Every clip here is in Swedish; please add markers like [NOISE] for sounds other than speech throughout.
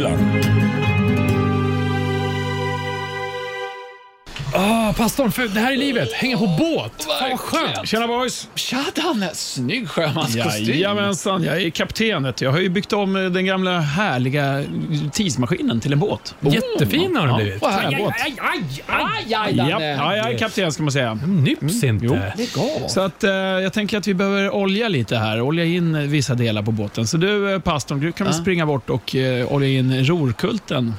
Rockhyllan. Ah, pastorn, för det här är livet. Hänga på båt. Fan vad skönt. Tjena boys! Tja Danne! Snygg sjömanskostym. Jajamensan, jag är kapten. vet du. Jag har ju byggt om eh, den gamla härliga tidsmaskinen till en båt. Jättefin har den blivit. Vad härligt. båt. Aj, aj, aj, aj, Danne. ja, jag är kapten ska man säga. Nyps inte. jo. Lägg av. Så att, eh, jag tänker att vi behöver olja lite här, olja in eh, vissa delar på båten. Så du, eh, pastorn, du kan väl springa bort och eh, olja in rorkulten.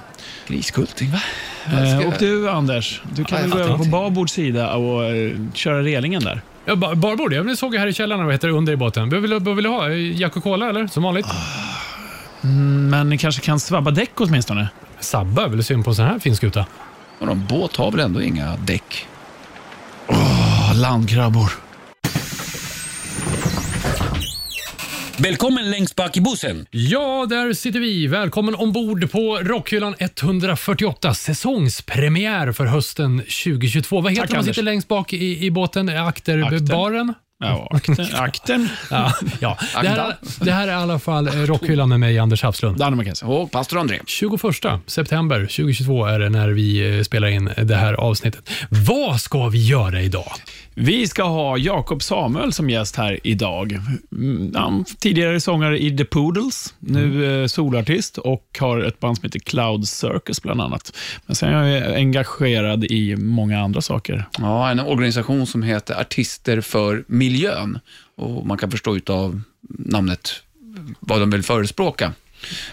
Griskulting, va? Ska Eh, jag- och du, Anders, du kan Ja, väl jag gå över på babord sida och eh, köra relingen där. Ja, ba- barbord, ja, men det såg jag här i källaren vad heter det, under i båten. Vad vill, vad vill du ha? Jack och Cola eller? Som vanligt? Men ni kanske kan svabba däck åtminstone? Sabba är väl synd på en sån här fin skuta. Vadå, en båt har väl ändå inga däck? Åh, landkrabbor. Välkommen längst bak i bussen. Ja, där sitter vi. Välkommen ombord på Rockhyllan 148. Säsongspremiär för hösten 2022. Vad heter Tack, man Anders. sitter längst bak i, i båten? Akterbaren? Ja, akten. [LAUGHS] akten. Ja, ja. Det, här, det här är i alla fall eh, Rockhyllan med mig, Anders Hafslund. Danne McKenzie. Och pastor André. 21 september 2022 är det när vi eh, spelar in det här avsnittet. Vad ska vi göra idag? Vi ska ha Jakob Samuel som gäst här idag. Mm, Han, tidigare sångare i The Poodles, nu eh, solartist och har ett band som heter Cloud Circus bland annat. Men sen är jag engagerad i många andra saker. Ja, en organisation som heter Artister för miljön. Och Man kan förstå av namnet vad de vill förespråka.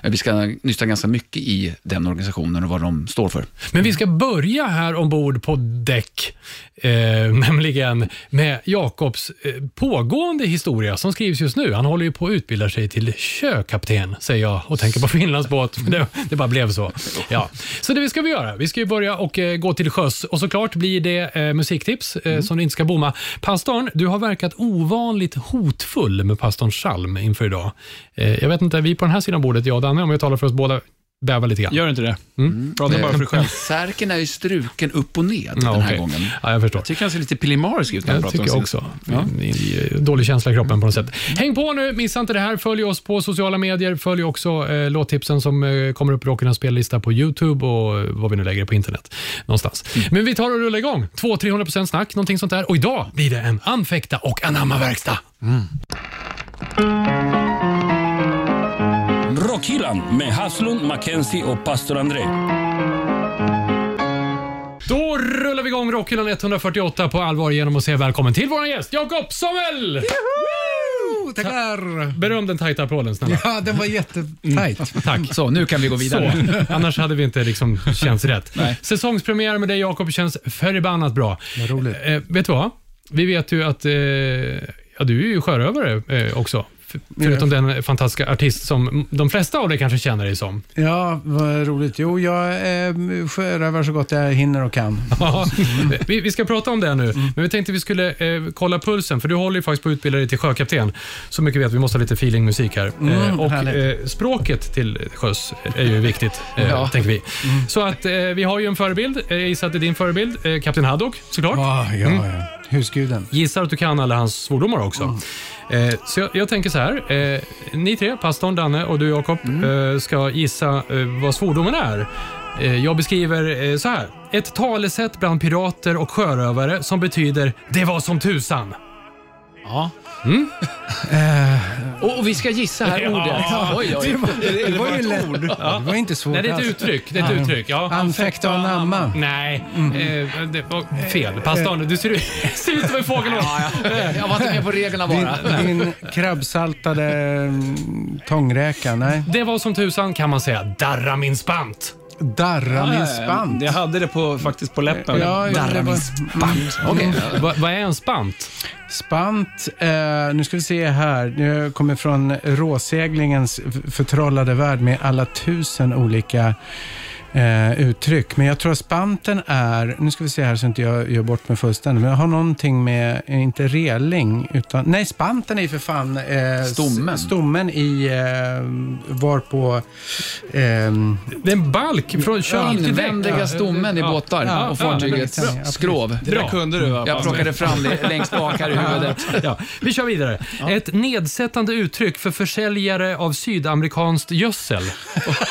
Vi ska nysta ganska mycket i den organisationen och vad de står för. Men vi ska börja här ombord på däck, eh, [LAUGHS] nämligen med Jakobs eh, pågående historia som skrivs just nu. Han håller ju på att utbilda sig till sjökapten, säger jag och tänker på [LAUGHS] Finlands båt. Men det, det bara blev så. Ja. Så det ska vi göra. Vi ska ju börja och eh, gå till sjöss och såklart blir det eh, musiktips eh, som du inte ska bomma. Pastorn, du har verkat ovanligt hotfull med pastorns psalm inför idag. Eh, jag vet inte, vi på den här sidan bordet, jag och Danne, om jag talar för oss båda, bävar lite grann. Gör inte det? Prata bara för dig själv. [LAUGHS] Särken är ju struken upp och ned Ja, den här okej. gången. Ja, jag förstår. Jag tycker han ser lite pillemarisk ut när han Jag pratar tycker om jag också. Ja. Dålig känsla i kroppen på något sätt. Häng på nu, missa inte det här. Följ oss på sociala medier. Följ också eh, låttipsen som eh, kommer upp i Rockernas spellista på YouTube och eh, vad vi nu lägger på internet. Någonstans. Men vi tar och rullar igång. 200-300% snack, någonting sånt där. Och idag blir det en anfäkta och anamma-verkstad. Rockhyllan med Haslund, Mackenzie och pastor André. Då rullar vi igång Rockhyllan 148 på allvar genom att säga välkommen till vår gäst Jakob Samuel! Tackar! Beröm den tajta applåden snälla. Ja, den var jättetajt. Tack. Så, nu kan vi gå vidare. Så, annars hade vi inte liksom känts rätt. [LAUGHS] Säsongspremiär med dig Jakob känns förbannat bra. Vad roligt. Eh, vet du vad? Vi vet ju att eh, ja, du är ju sjörövare eh, också. Förutom den fantastiska artist som de flesta av dig kanske känner dig som. Ja, vad roligt. Jo, jag eh, sjörövar så gott jag hinner och kan. [LAUGHS] Ja, vi, vi ska prata om det nu, Mm. men vi tänkte vi skulle eh, kolla pulsen, för du håller ju faktiskt på att utbilda dig till sjökapten. Så mycket vet vi, måste ha lite feelingmusik här. Mm, och härligt. eh, språket till sjöss är ju viktigt, eh, Ja. tänker vi. Mm. Så att eh, vi har ju en förebild. Eh, Jag gissar att det är din förebild, eh, Kapten Haddock såklart. Ah, ja, ja. Husguden. Gissar att du kan alla hans svordomar också. Eh, så jag, jag tänker så här. Eh, ni tre, pastorn, Danne och du Jakob, Mm. eh, ska gissa eh, vad svordomen är. Eh, jag beskriver eh, så här. Ett talesätt bland pirater och sjörövare som betyder “det var som tusan”. Ja. Och, och vi ska gissa här ordet. Oj, oj. Det var ju lätt. Det var inte svårt Nej, det är ett alls. uttryck. Det är ett uttryck. Ja. Anfäkta och anamma. Nej, eh, det var fel. Pastorn, du ser ut, [LAUGHS] ser ut som en fågelholk. Jag var inte med på reglerna Din, bara. din krabbsaltade mm, tångräka. Nej. Det var som tusan kan man säga. Darra min spant. Darra min spant. Jag hade det på, faktiskt på läppen. Ja, ja, det var- Okej. Va, vad är en spant? Spant, eh, nu ska vi se här. Jag kommer från råseglingens f- förtrollade värld med alla tusen olika eh, uttryck. Men jag tror att spanten är, nu ska vi se här så inte jag gör bort mig fullständigt, men jag har någonting med, inte reling, utan, nej spanten är ju för fan eh, Stommen. stommen i, eh, var på, eh, Det är en balk från däck. Invändiga stommen i båtar Ja, och ja, fartygets ja, ja, skrov. Det där kunde du va? Jag plockade fram det längst bak här i huvudet. Ja, vi kör vidare. Ett nedsättande uttryck för försäljare av sydamerikanskt gödsel.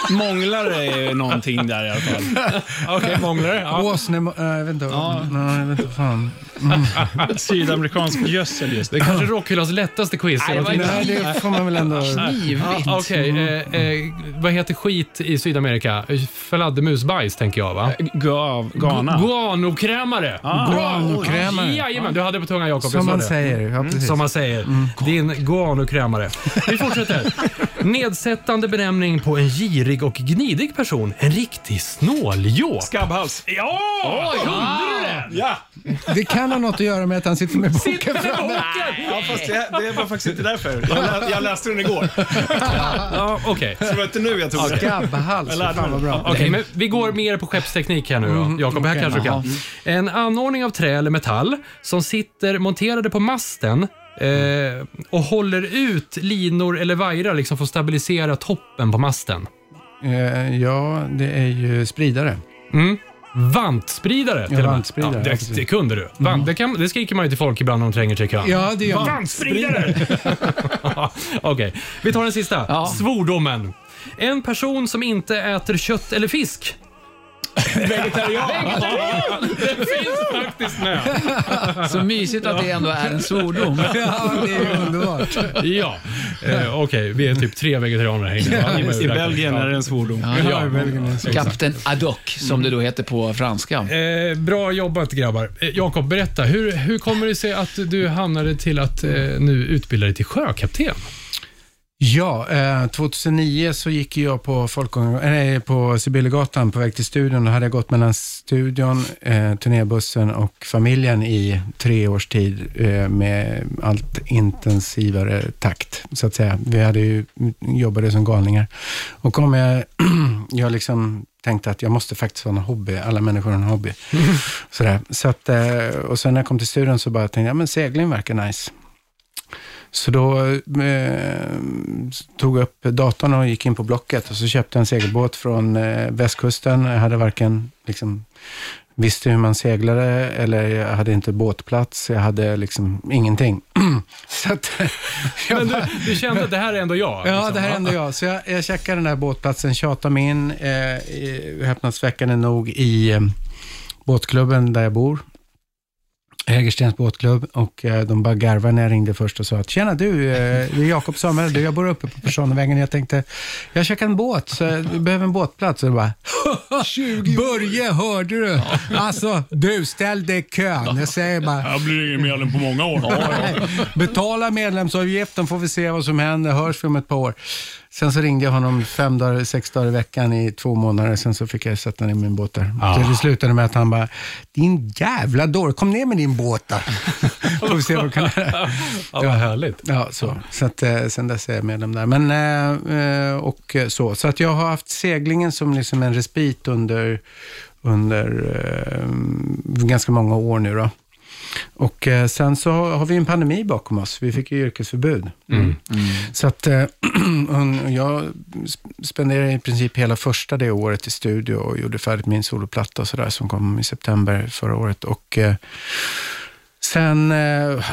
Månglare är någonting där i alla fall. [LAUGHS] Okej, månglare. Ja. åsne, äh, jag vet inte, nej, jag vet inte fan. [LAUGHS] Sydamerikansk gödsel just. Det är kanske Rockhyllans lättaste quiz. Nej, det var inte- Nej, det får man väl ändå... Knivigt. Ja, Okej, eh, eh, vad heter skit i Sydamerika? Fladdermusbajs tänker jag va? Gav, Ghana. Guanokrämare. Guanokrämare. Jajamän, du hade på tungan Jakob. jag Som sa man det. säger, ja precis. Som man säger. Din guanokrämare. Vi fortsätter. [LAUGHS] Nedsättande benämning på en girig och gnidig person. En riktig snåljåp. Skabbhals. Ja! Kunde du det? Ja! Det kan ha något att göra med att han sitter med boken Sitter med framme. boken! ja fast det, det var faktiskt inte därför. Jag, lä, jag läste den igår. Ja, okej. Så det var inte nu jag tog det. Skabbhals, Jag lärde fan vad mig. bra. Okej, men vi går mer på skeppsteknik här nu då. Jakob, här okej. kanske du kan. En anordning av trä eller metall som sitter monterade på masten eh, och håller ut linor eller vajrar liksom för att stabilisera toppen på masten. Eh, ja, det är ju spridare. Mm. Vantspridare till och med. vantspridare, Ja, det, precis. det kunde du. Vant, det, kan, det skriker man ju till folk ibland när de tränger sig i kön. Ja, det gör man. Vantspridare! [LAUGHS] Okej, vi tar den sista. Ja. Svordomen. En person som inte äter kött eller fisk. Vegetarian. Den finns faktiskt med. Så mysigt att det ändå är en svordom. Ja, det är underbart. Ja, eh, okej. vi är typ tre vegetarianer här inne. va? I. Belgien är det en svordom. Ja. Kapten Adoc, som det då heter på franska. Eh, bra jobbat grabbar. Eh, Jakob, berätta. Hur, hur kommer det sig att du hamnade till att eh, nu utbilda dig till sjökapten? Ja, eh, 2009 så gick jag på, folkgång- nej, på Sibyllegatan på väg till studion. Då hade jag gått mellan studion, eh, turnébussen och familjen i tre års tid eh, med allt intensivare takt, så att säga. Vi hade ju jobbade som galningar. Och kom jag, [CLEARS THROAT] jag liksom tänkte att jag måste faktiskt ha en hobby. Alla människor har en hobby. [LAUGHS] Sådär. Så att, eh, och sen när jag kom till studion så bara tänkte jag, ja, men segling verkar nice. Så då eh, tog jag upp datorn och gick in på Blocket och så köpte jag en segelbåt från eh, västkusten. Jag hade varken liksom, visste hur man seglade eller jag hade inte båtplats. Jag hade liksom ingenting. [CLEARS THROAT] så att, [LAUGHS] Men du, du kände att det här är ändå jag? Ja, liksom, det här är ändå jag. Så jag, jag checkade den där båtplatsen, tjatade mig in, eh, häpnadsväckande nog, i eh, båtklubben där jag bor. Hägerstens båtklubb och eh, de bara garvade när jag ringde först och sa att tjena du, eh, det är Jakob Samuel, du, jag bor uppe på Personvägen. Jag tänkte, jag checkar en båt, så du behöver en båtplats. Och bara, [LAUGHS] 20 Börje, hörde du? Alltså, du, ställ dig i kön. Jag säger bara, Jag blir ingen medlem på många år. [LAUGHS] Betala medlemsavgiften får vi se vad som händer. Hörs vi om ett par år. Sen så ringde jag honom fem dagar, sex dagar i veckan i två månader. Sen så fick jag sätta ner min båt där. Så det slutade med att han bara, din jävla dåre, kom ner med din båt då. [LAUGHS] får vi se vad vi kan göra. Ja, vad härligt. Ja, så. så att, eh, sen dess är jag medlem där. Men, eh, eh, och så. så att jag har haft seglingen som liksom en respit under, under ganska många år nu. Då. Och eh, sen så har vi en pandemi bakom oss. Vi fick ju yrkesförbud. Så att eh, [CLEARS THROAT] jag sp- spenderade i princip hela första det året i studio och gjorde färdigt min soloplatta och sådär som kom i september förra året. Och eh, Sen, eh,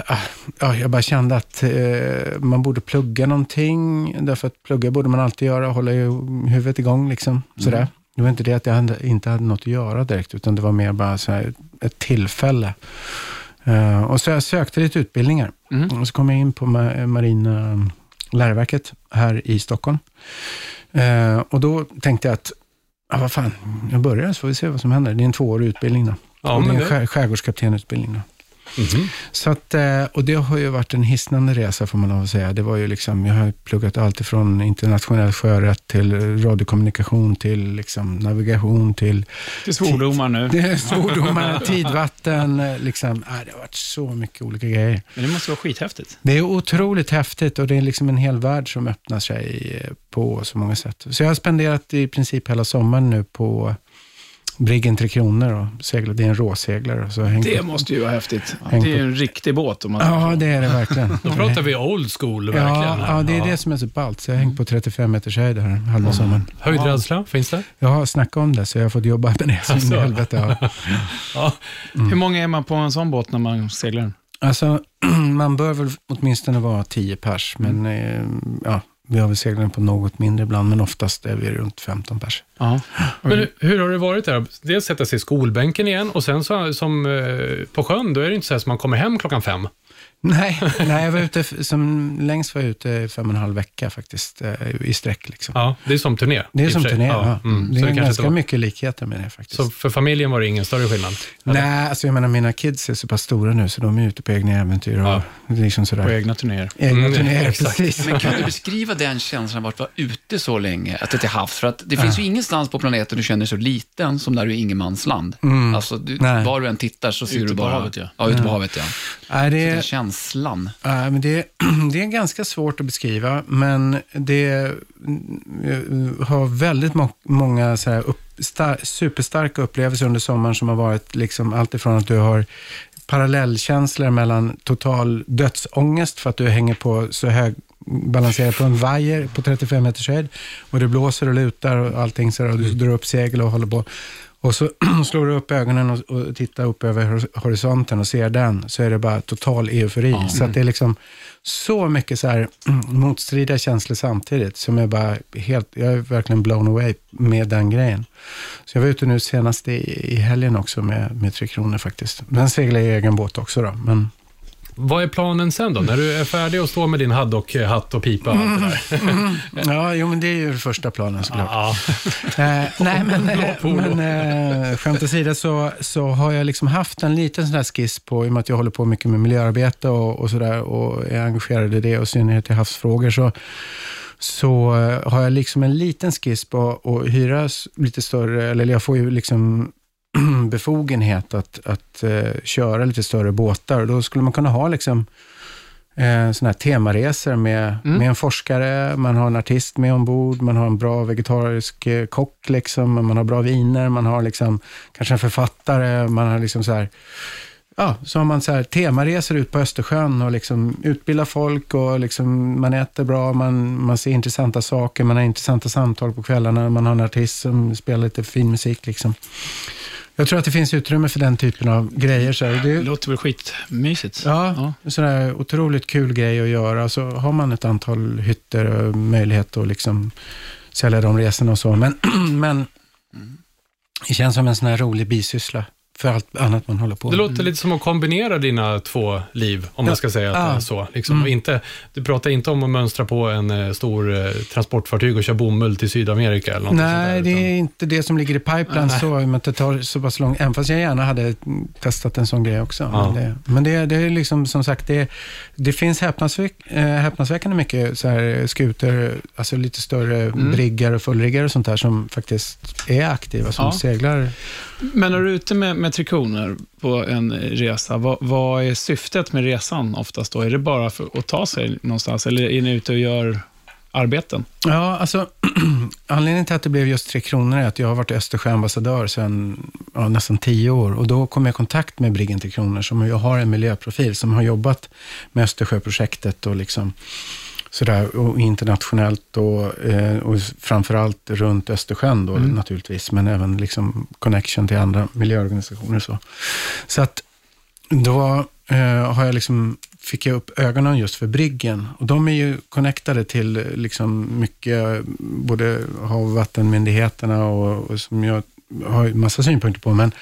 ja, jag bara kände att eh, man borde plugga någonting. Därför att plugga borde man alltid göra, hålla ju huvudet igång. Liksom, sådär. Det var inte det att jag hade, inte hade något att göra direkt, utan det var mer bara så här, ett tillfälle. Eh, och så jag sökte lite utbildningar. Och så kom jag in på ma- Marina läroverket här i Stockholm. Eh, och då tänkte jag att, ja, vad fan, jag börjar så får vi se vad som händer. Det är en tvåårig utbildning. Då. Ja, det är en skär, skärgårdskaptenutbildning. Då. Så att, eh, och det har ju varit en hisnande resa får man lov att säga. Det var ju liksom, jag har pluggat allt ifrån internationell sjörätt till radiokommunikation till liksom navigation till Till svordomar nu. [LAUGHS] svordomar, tidvatten. Liksom. Äh, det har varit så mycket olika grejer. Men det måste vara skithäftigt. Det är otroligt häftigt och det är liksom en hel värld som öppnar sig på så många sätt. Så jag har spenderat i princip hela sommaren nu på Briggen Tre Kronor och seglat. Det är en råseglare. Så Det måste ju vara häftigt. Det är ju en riktig båt om man säger Ja, så. det är det verkligen. Då pratar vi old school verkligen. Ja, här. ja, det är det som är så ballt. Så jag har hängt på 35 meters höjd här halva sommaren. Höjdrädsla, finns det? Jag har snackat om det, så jag har fått jobba med det så in Alltså. i helvete. Ja. [LAUGHS] Ja. Hur många är man på en sån båt när man seglar? Alltså, [CLEARS THROAT] man bör väl åtminstone vara 10 pers, men eh, ja, vi har väl seglat på något mindre ibland, men oftast är vi runt 15 pers. Ja. Men hur- hur har det varit där? Dels sätta sig i skolbänken igen och sen så, som eh, på sjön, då är det inte så här att man kommer hem klockan fem. Nej, nej jag var ute, som längst var jag ute i fem och en halv vecka faktiskt, eh, i sträck. Liksom. Ja, det är som turné. Det är i som turné, ja. Mm. Det Så är det ganska var... mycket likheter med det faktiskt. Så för familjen var det ingen större skillnad? Eller? Nej, alltså jag menar mina kids är så pass stora nu, så de är ute på egna äventyr och Ja. liksom På sådär. egna turnéer. Egna Mm, turnéer, exakt. precis. Men kan du beskriva den känslan av att vara ute så länge, att det är till havs? För att det finns ju ingenstans på planeten du känner dig så liten som där du är ingenmansland. Alltså, du, var du än tittar så ser Ute du på bara... havet, ja. Ja, ute på havet, ja. Nej, det, Den är, känslan. nej, men det, [CLEARS THROAT] det är ganska svårt att beskriva, men det mm, har väldigt må, många så här upp, star, superstarka upplevelser under sommaren som har varit liksom allt ifrån att du har parallellkänslor mellan total dödsångest för att du hänger på så hög balanserar på en vajer på 35 meters höjd och det blåser och lutar och allting så och du drar upp segel och håller på. Och så [CLEARS THROAT] slår du upp ögonen och, och tittar upp över hor- horisonten och ser den, så är det bara total eufori. Så att det är liksom så mycket så här [CLEARS THROAT] motstridiga känslor samtidigt, som är bara helt, jag är verkligen blown away med den grejen. Så jag var ute nu senast i, i helgen också med, med Tre Kronor faktiskt. Men seglar i egen båt också då. Men, Vad är planen sen då? När du är färdig och står med din haddock-hatt och pipa och allt det där? [LAUGHS] ja, jo men det är ju första planen såklart. Ja. [LAUGHS] Eh, nej, men, [LAUGHS] eh, men eh, skämt åsido så, så har jag liksom haft en liten sån här skiss på, i och med att jag håller på mycket med miljöarbete och, och sådär och är engagerad i det, och i synnerhet i havsfrågor, så, så eh, har jag liksom en liten skiss på att hyra lite större, eller jag får ju liksom [CLEARS THROAT] befogenhet att, att eh, köra lite större båtar. Då skulle man kunna ha liksom eh, såna här temaresor med, Mm. med en forskare, man har en artist med ombord, man har en bra vegetarisk eh, kock, liksom, man har bra viner, man har liksom, kanske en författare, man har liksom så här, Ja, så har man så här temaresor ut på Östersjön och liksom utbildar folk och liksom man äter bra, man, man ser intressanta saker, man har intressanta samtal på kvällarna, man har en artist som spelar lite fin musik. Liksom. Jag tror att det finns utrymme för den typen av grejer. Så. Det Det, låter väl skitmysigt? ja, en sån där otroligt kul grej att göra. Så har man ett antal hytter och möjlighet att liksom sälja de resorna och så. Men, [CLEARS THROAT] men det känns som en sån här rolig bisyssla för allt annat man håller på Det med. låter lite som att kombinera dina två liv, om man Ja. ska säga att det Ja. är så. Liksom. Och inte, du pratar inte om att mönstra på en eh, stor eh, transportfartyg och köra bomull till Sydamerika eller något Nej, sånt det där, är inte det som ligger i pipeline så, men det tar så pass lång Även fast jag gärna hade testat en sån grej också. Ja. Men, det, men det, det är liksom som sagt, det, det finns häpnadsväck, eh, häpnadsväckande mycket så här skuter, alltså lite större Mm. briggar och fullriggar och sånt där som faktiskt är aktiva, som seglar. Men när du är ute med, med trikroner på en resa, vad, vad är syftet med resan oftast då? Är det bara för att ta sig någonstans eller är ni ute och gör arbeten? Ja, alltså [CLEARS THROAT] anledningen till att det blev just Tre Kronor är att jag har varit Östersjöambassadör sedan ja, nästan tio år och då kom jag i kontakt med Briggen Tre Kronor som jag har en miljöprofil som har jobbat med Östersjöprojektet och liksom sådär och internationellt och, eh, och framförallt runt Östersjön då naturligtvis, men även liksom connection till andra miljöorganisationer och så. Så att då eh, har jag liksom, fick jag upp ögonen just för Briggen. Och de är ju connectade till liksom mycket, både hav och vattenmyndigheterna och, och som jag har ju massa synpunkter på, men,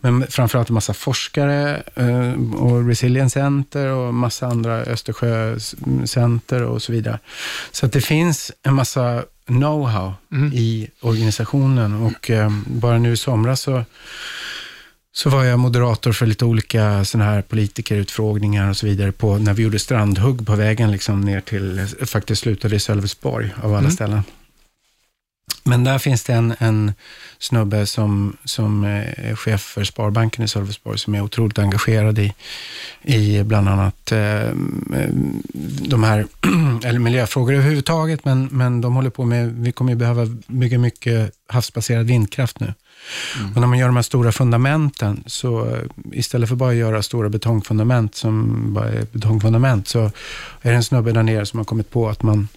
men framförallt en massa forskare eh, och Resilience Center och massa andra Östersjöcenter och så vidare. Så att det finns en massa know-how Mm. i organisationen och eh, bara nu i somras så så var jag moderator för lite olika såna här politikerutfrågningar och så vidare på, när vi gjorde strandhugg på vägen liksom ner till, faktiskt slutade i Sölvesborg av alla ställen. Men där finns det en, en snubbe som, som är chef för Sparbanken i Sölvesborg som är otroligt engagerad i, i bland annat eh, de här, [CLEARS THROAT] eller miljöfrågor överhuvudtaget, men, men de håller på med, vi kommer ju behöva bygga mycket havsbaserad vindkraft nu. Och när man gör de här stora fundamenten, så eh, istället för bara att göra stora betongfundament som bara är betongfundament, så är det en snubbe där nere som har kommit på att man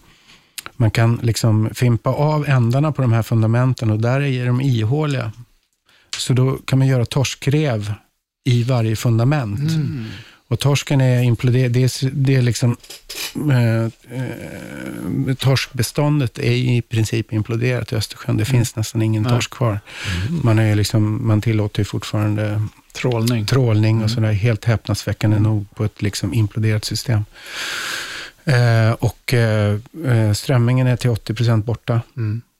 man kan liksom fimpa av ändarna på de här fundamenten och där är de ihåliga. Så då kan man göra torskrev i varje fundament. Och torsken är imploderad, det är, det är liksom, eh, eh, torskbeståndet är i princip imploderat i Östersjön. Det finns nästan ingen torsk kvar. Man, är liksom, man tillåter ju fortfarande Trålning. trålning och sådär, helt häpnadsväckande nog på ett liksom imploderat system. Eh, och eh, eh, strömmingen är till 80 procent borta.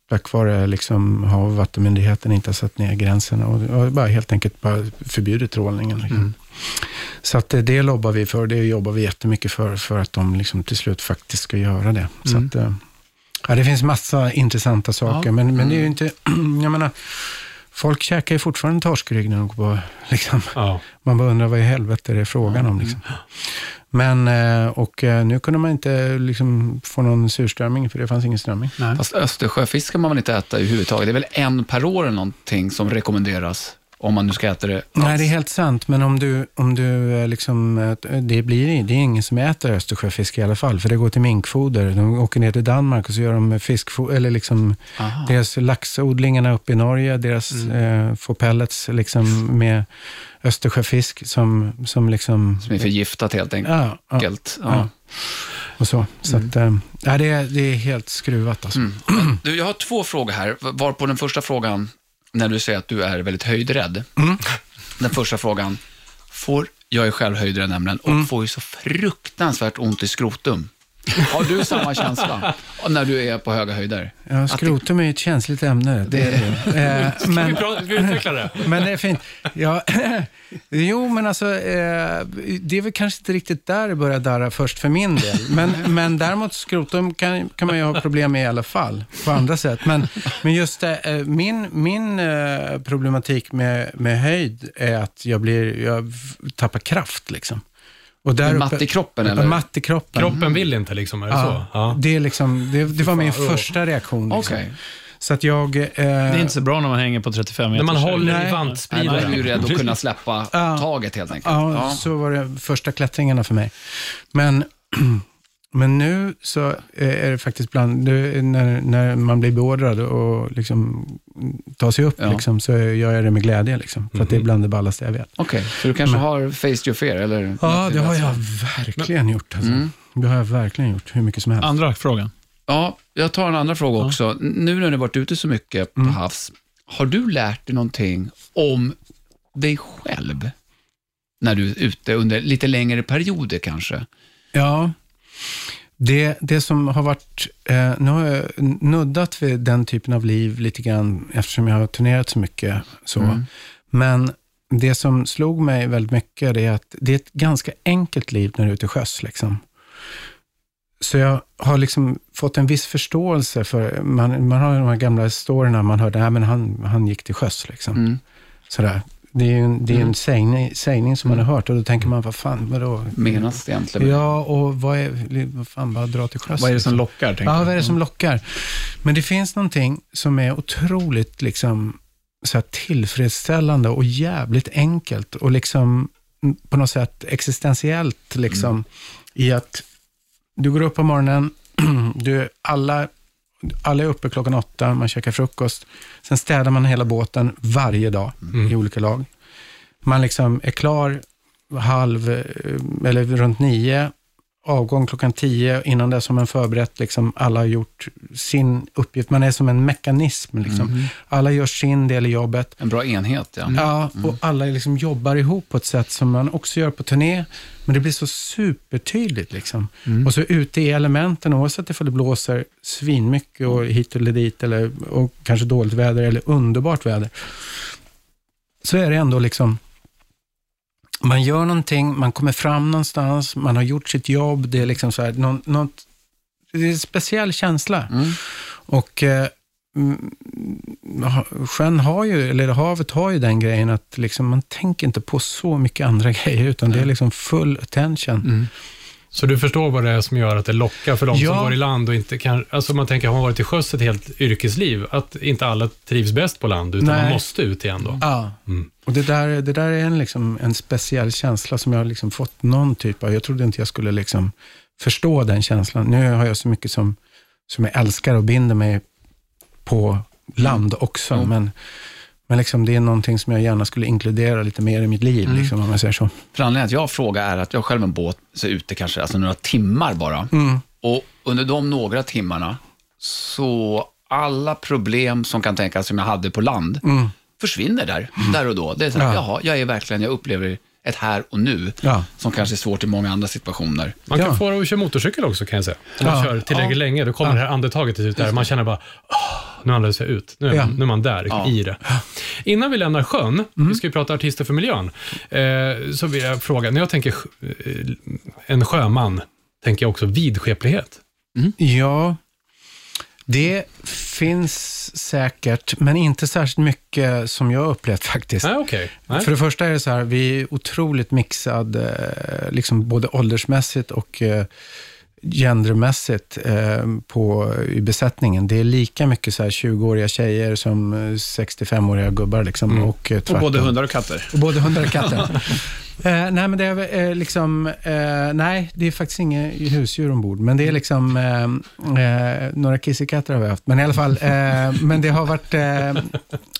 Tack vare liksom, Hav och vattenmyndigheten inte har satt ner gränserna och, och bara helt enkelt bara förbjudit trålningen. Liksom. Så att eh, det lobbar vi för, det jobbar vi jättemycket för, för att de liksom till slut faktiskt ska göra det. Så att, eh, ja, det finns massa intressanta saker, men, men det är ju inte, [CLEARS THROAT] jag menar, folk käkar ju fortfarande torskrygg när de går på, [LAUGHS] liksom. Ja. Man bara undrar vad i helvete det är frågan om. Liksom. Men, eh, och eh, nu kunde man inte liksom få någon surströmming, för det fanns ingen strömming. Nej. Fast Östersjöfisk ska man väl inte äta överhuvudtaget? Det är väl en per år eller någonting som rekommenderas om man nu ska äta det alls? Nej, det är helt sant, men om du, om du eh, liksom, eh, det blir det är ingen som äter Östersjöfisk i alla fall, för det går till minkfoder. De åker ner till Danmark och så gör de fiskfoder, eller liksom Aha. deras laxodlingarna uppe i Norge, deras eh, får pellets liksom med Östersjöfisk som, som liksom... Som är förgiftat helt Ja, ja, enkelt. Ja. ja. och så. Så att, eh, ja, det, är, det är helt skruvat alltså. Mm. Du, jag har två frågor här. Var på den första frågan, när du säger att du är väldigt höjdrädd. Den första frågan, får, jag är själv höjdrädd nämligen, och får ju så fruktansvärt ont i skrotum. Har du samma känsla när du är på höga höjder? Ja, skrotum är ju ett känsligt ämne. Det är det. Eh, men, Ska vi utveckla det? [LAUGHS] men det är fint. Ja, [CLEARS THROAT] jo, men alltså, eh, det är väl kanske inte riktigt där det börjar darra först för min del. Men, [LAUGHS] men däremot skrotum kan, kan man ju ha problem med i alla fall, på andra sätt. Men, men just eh, min, min problematik med, med höjd är att jag, blir, jag tappar kraft. Liksom. Och där matt i kroppen, eller? Matt i kroppen. Kroppen vill inte liksom, är det så? Ja, Ja. Det, är liksom, det, det var min fan, första reaktion. Liksom. Okej. Så att jag... Eh, Det är inte så bra när man hänger på 35 meter. När man håller Nej. i Nej, man är vantspridaren. ju rädd att kunna släppa Ja. taget helt enkelt. Ja, Ja. så var det första klättringarna för mig. Men, [CLEARS THROAT] men nu så är det faktiskt bland, det, när, när man blir beordrad och liksom tar sig upp, Ja. liksom, så gör jag det med glädje. Liksom, för att det är bland det ballaste jag vet. Okej, så du kanske har faced your fear, eller? Ja, det har jag verkligen gjort. Alltså. Mm. Det har jag verkligen gjort, hur mycket som helst. Andra frågan. Ja, jag tar en andra fråga också. N- Nu när du har varit ute så mycket på Mm. havs, har du lärt dig någonting om dig själv? När du är ute under lite längre perioder kanske? Ja, det, det som har varit, eh, nu har jag nuddat vid den typen av liv lite grann eftersom jag har turnerat så mycket. Så. Mm. Men det som slog mig väldigt mycket är att det är ett ganska enkelt liv när du är ute sjöss. Liksom. Så jag har liksom fått en viss förståelse för, man, man har de här gamla storyna man hörde, nej men han, han gick till sjöss. Liksom. Mm. Sådär. Det är en, det är en sägning, sägning som man har hört och då tänker man, vad fan, vadå? Menas det egentligen? Ja, och vad är, vad fan, bara dra till sjöss. Vad är det som liksom. lockar? Ja, vad är det som lockar? Men det finns någonting som är otroligt liksom, så här tillfredsställande och jävligt enkelt och liksom mm, på något sätt existentiellt liksom, i att du går upp på morgonen, [CLEARS THROAT] du, alla, alla är uppe klockan åtta, man käkar frukost, sen städar man hela båten varje dag i olika lag. Man liksom är klar halv, eh, eller runt nio, avgång klockan tio. Innan dess har man förberett, liksom, alla har gjort sin uppgift. Man är som en mekanism. Liksom. Alla gör sin del i jobbet. En bra enhet, ja. Ja, och alla liksom jobbar ihop på ett sätt som man också gör på turné. Men det blir så supertydligt. Liksom. Och så ute i elementen, oavsett ifall det blåser svinmycket och hit eller dit, eller, och kanske dåligt väder eller underbart väder, så är det ändå liksom, man gör någonting, man kommer fram någonstans, man har gjort sitt jobb, det är liksom så här, någon, något, det är en speciell känsla. Mm. Och eh, mm, sjön har ju, eller havet har ju den grejen att liksom, man tänker inte på så mycket andra [LAUGHS] grejer, utan det är liksom full attention. Så du förstår vad det är som gör att det lockar för de Ja. som går i land och inte kan... Alltså man tänker, har man varit till sjöss ett helt yrkesliv, att inte alla trivs bäst på land, utan Nej. man måste ut igen då. Ja. Mm. Och det där, det där är en, liksom, en speciell känsla som jag har liksom fått någon typ av, jag trodde inte jag skulle liksom förstå den känslan. Nu har jag så mycket som, som jag älskar och binder mig på land också, Mm. men, men liksom, det är någonting som jag gärna skulle inkludera lite mer i mitt liv, Mm. liksom, om jag säger så. För anledningen att jag frågar är att jag själv en båt, så är ute kanske alltså några timmar bara. Mm. Och under de några timmarna, så alla problem som kan tänkas som jag hade på land, Mm. försvinner där, där och då. Det är så här, Ja. jaha, jag är verkligen, jag upplever ett här och nu, Ja. som kanske är svårt i många andra situationer. Man kan Ja. få det att köra motorcykel också kan jag säga. Om man Ja. kör tillräckligt länge, då kommer det här andetaget ut där. Man känner bara, "Åh, nu andas jag ut. Nu är, Ja. man, nu är man där Ja. i det. Innan vi lämnar sjön, vi ska ju prata artister för miljön, eh, så vill jag fråga, när jag tänker eh, en sjöman, tänker jag också vidskeplighet. Ja, det finns säkert, men inte särskilt mycket som jag upplevt faktiskt. Nej, okej. Nej. För det första är det så här, vi är otroligt mixad, eh, liksom både åldersmässigt och eh, gendermässigt eh, på, i besättningen. Det är lika mycket så här 20-åriga tjejer som eh, 65-åriga gubbar. Liksom, och, eh, Och tvärtom. både hundar och katter. Och både hundar och katter. [LAUGHS] eh, nej, men det är eh, liksom, eh, nej, det är faktiskt inga husdjur ombord, men det är liksom, eh, eh, några kissekatter har vi haft, men i alla fall, eh, men det har varit eh,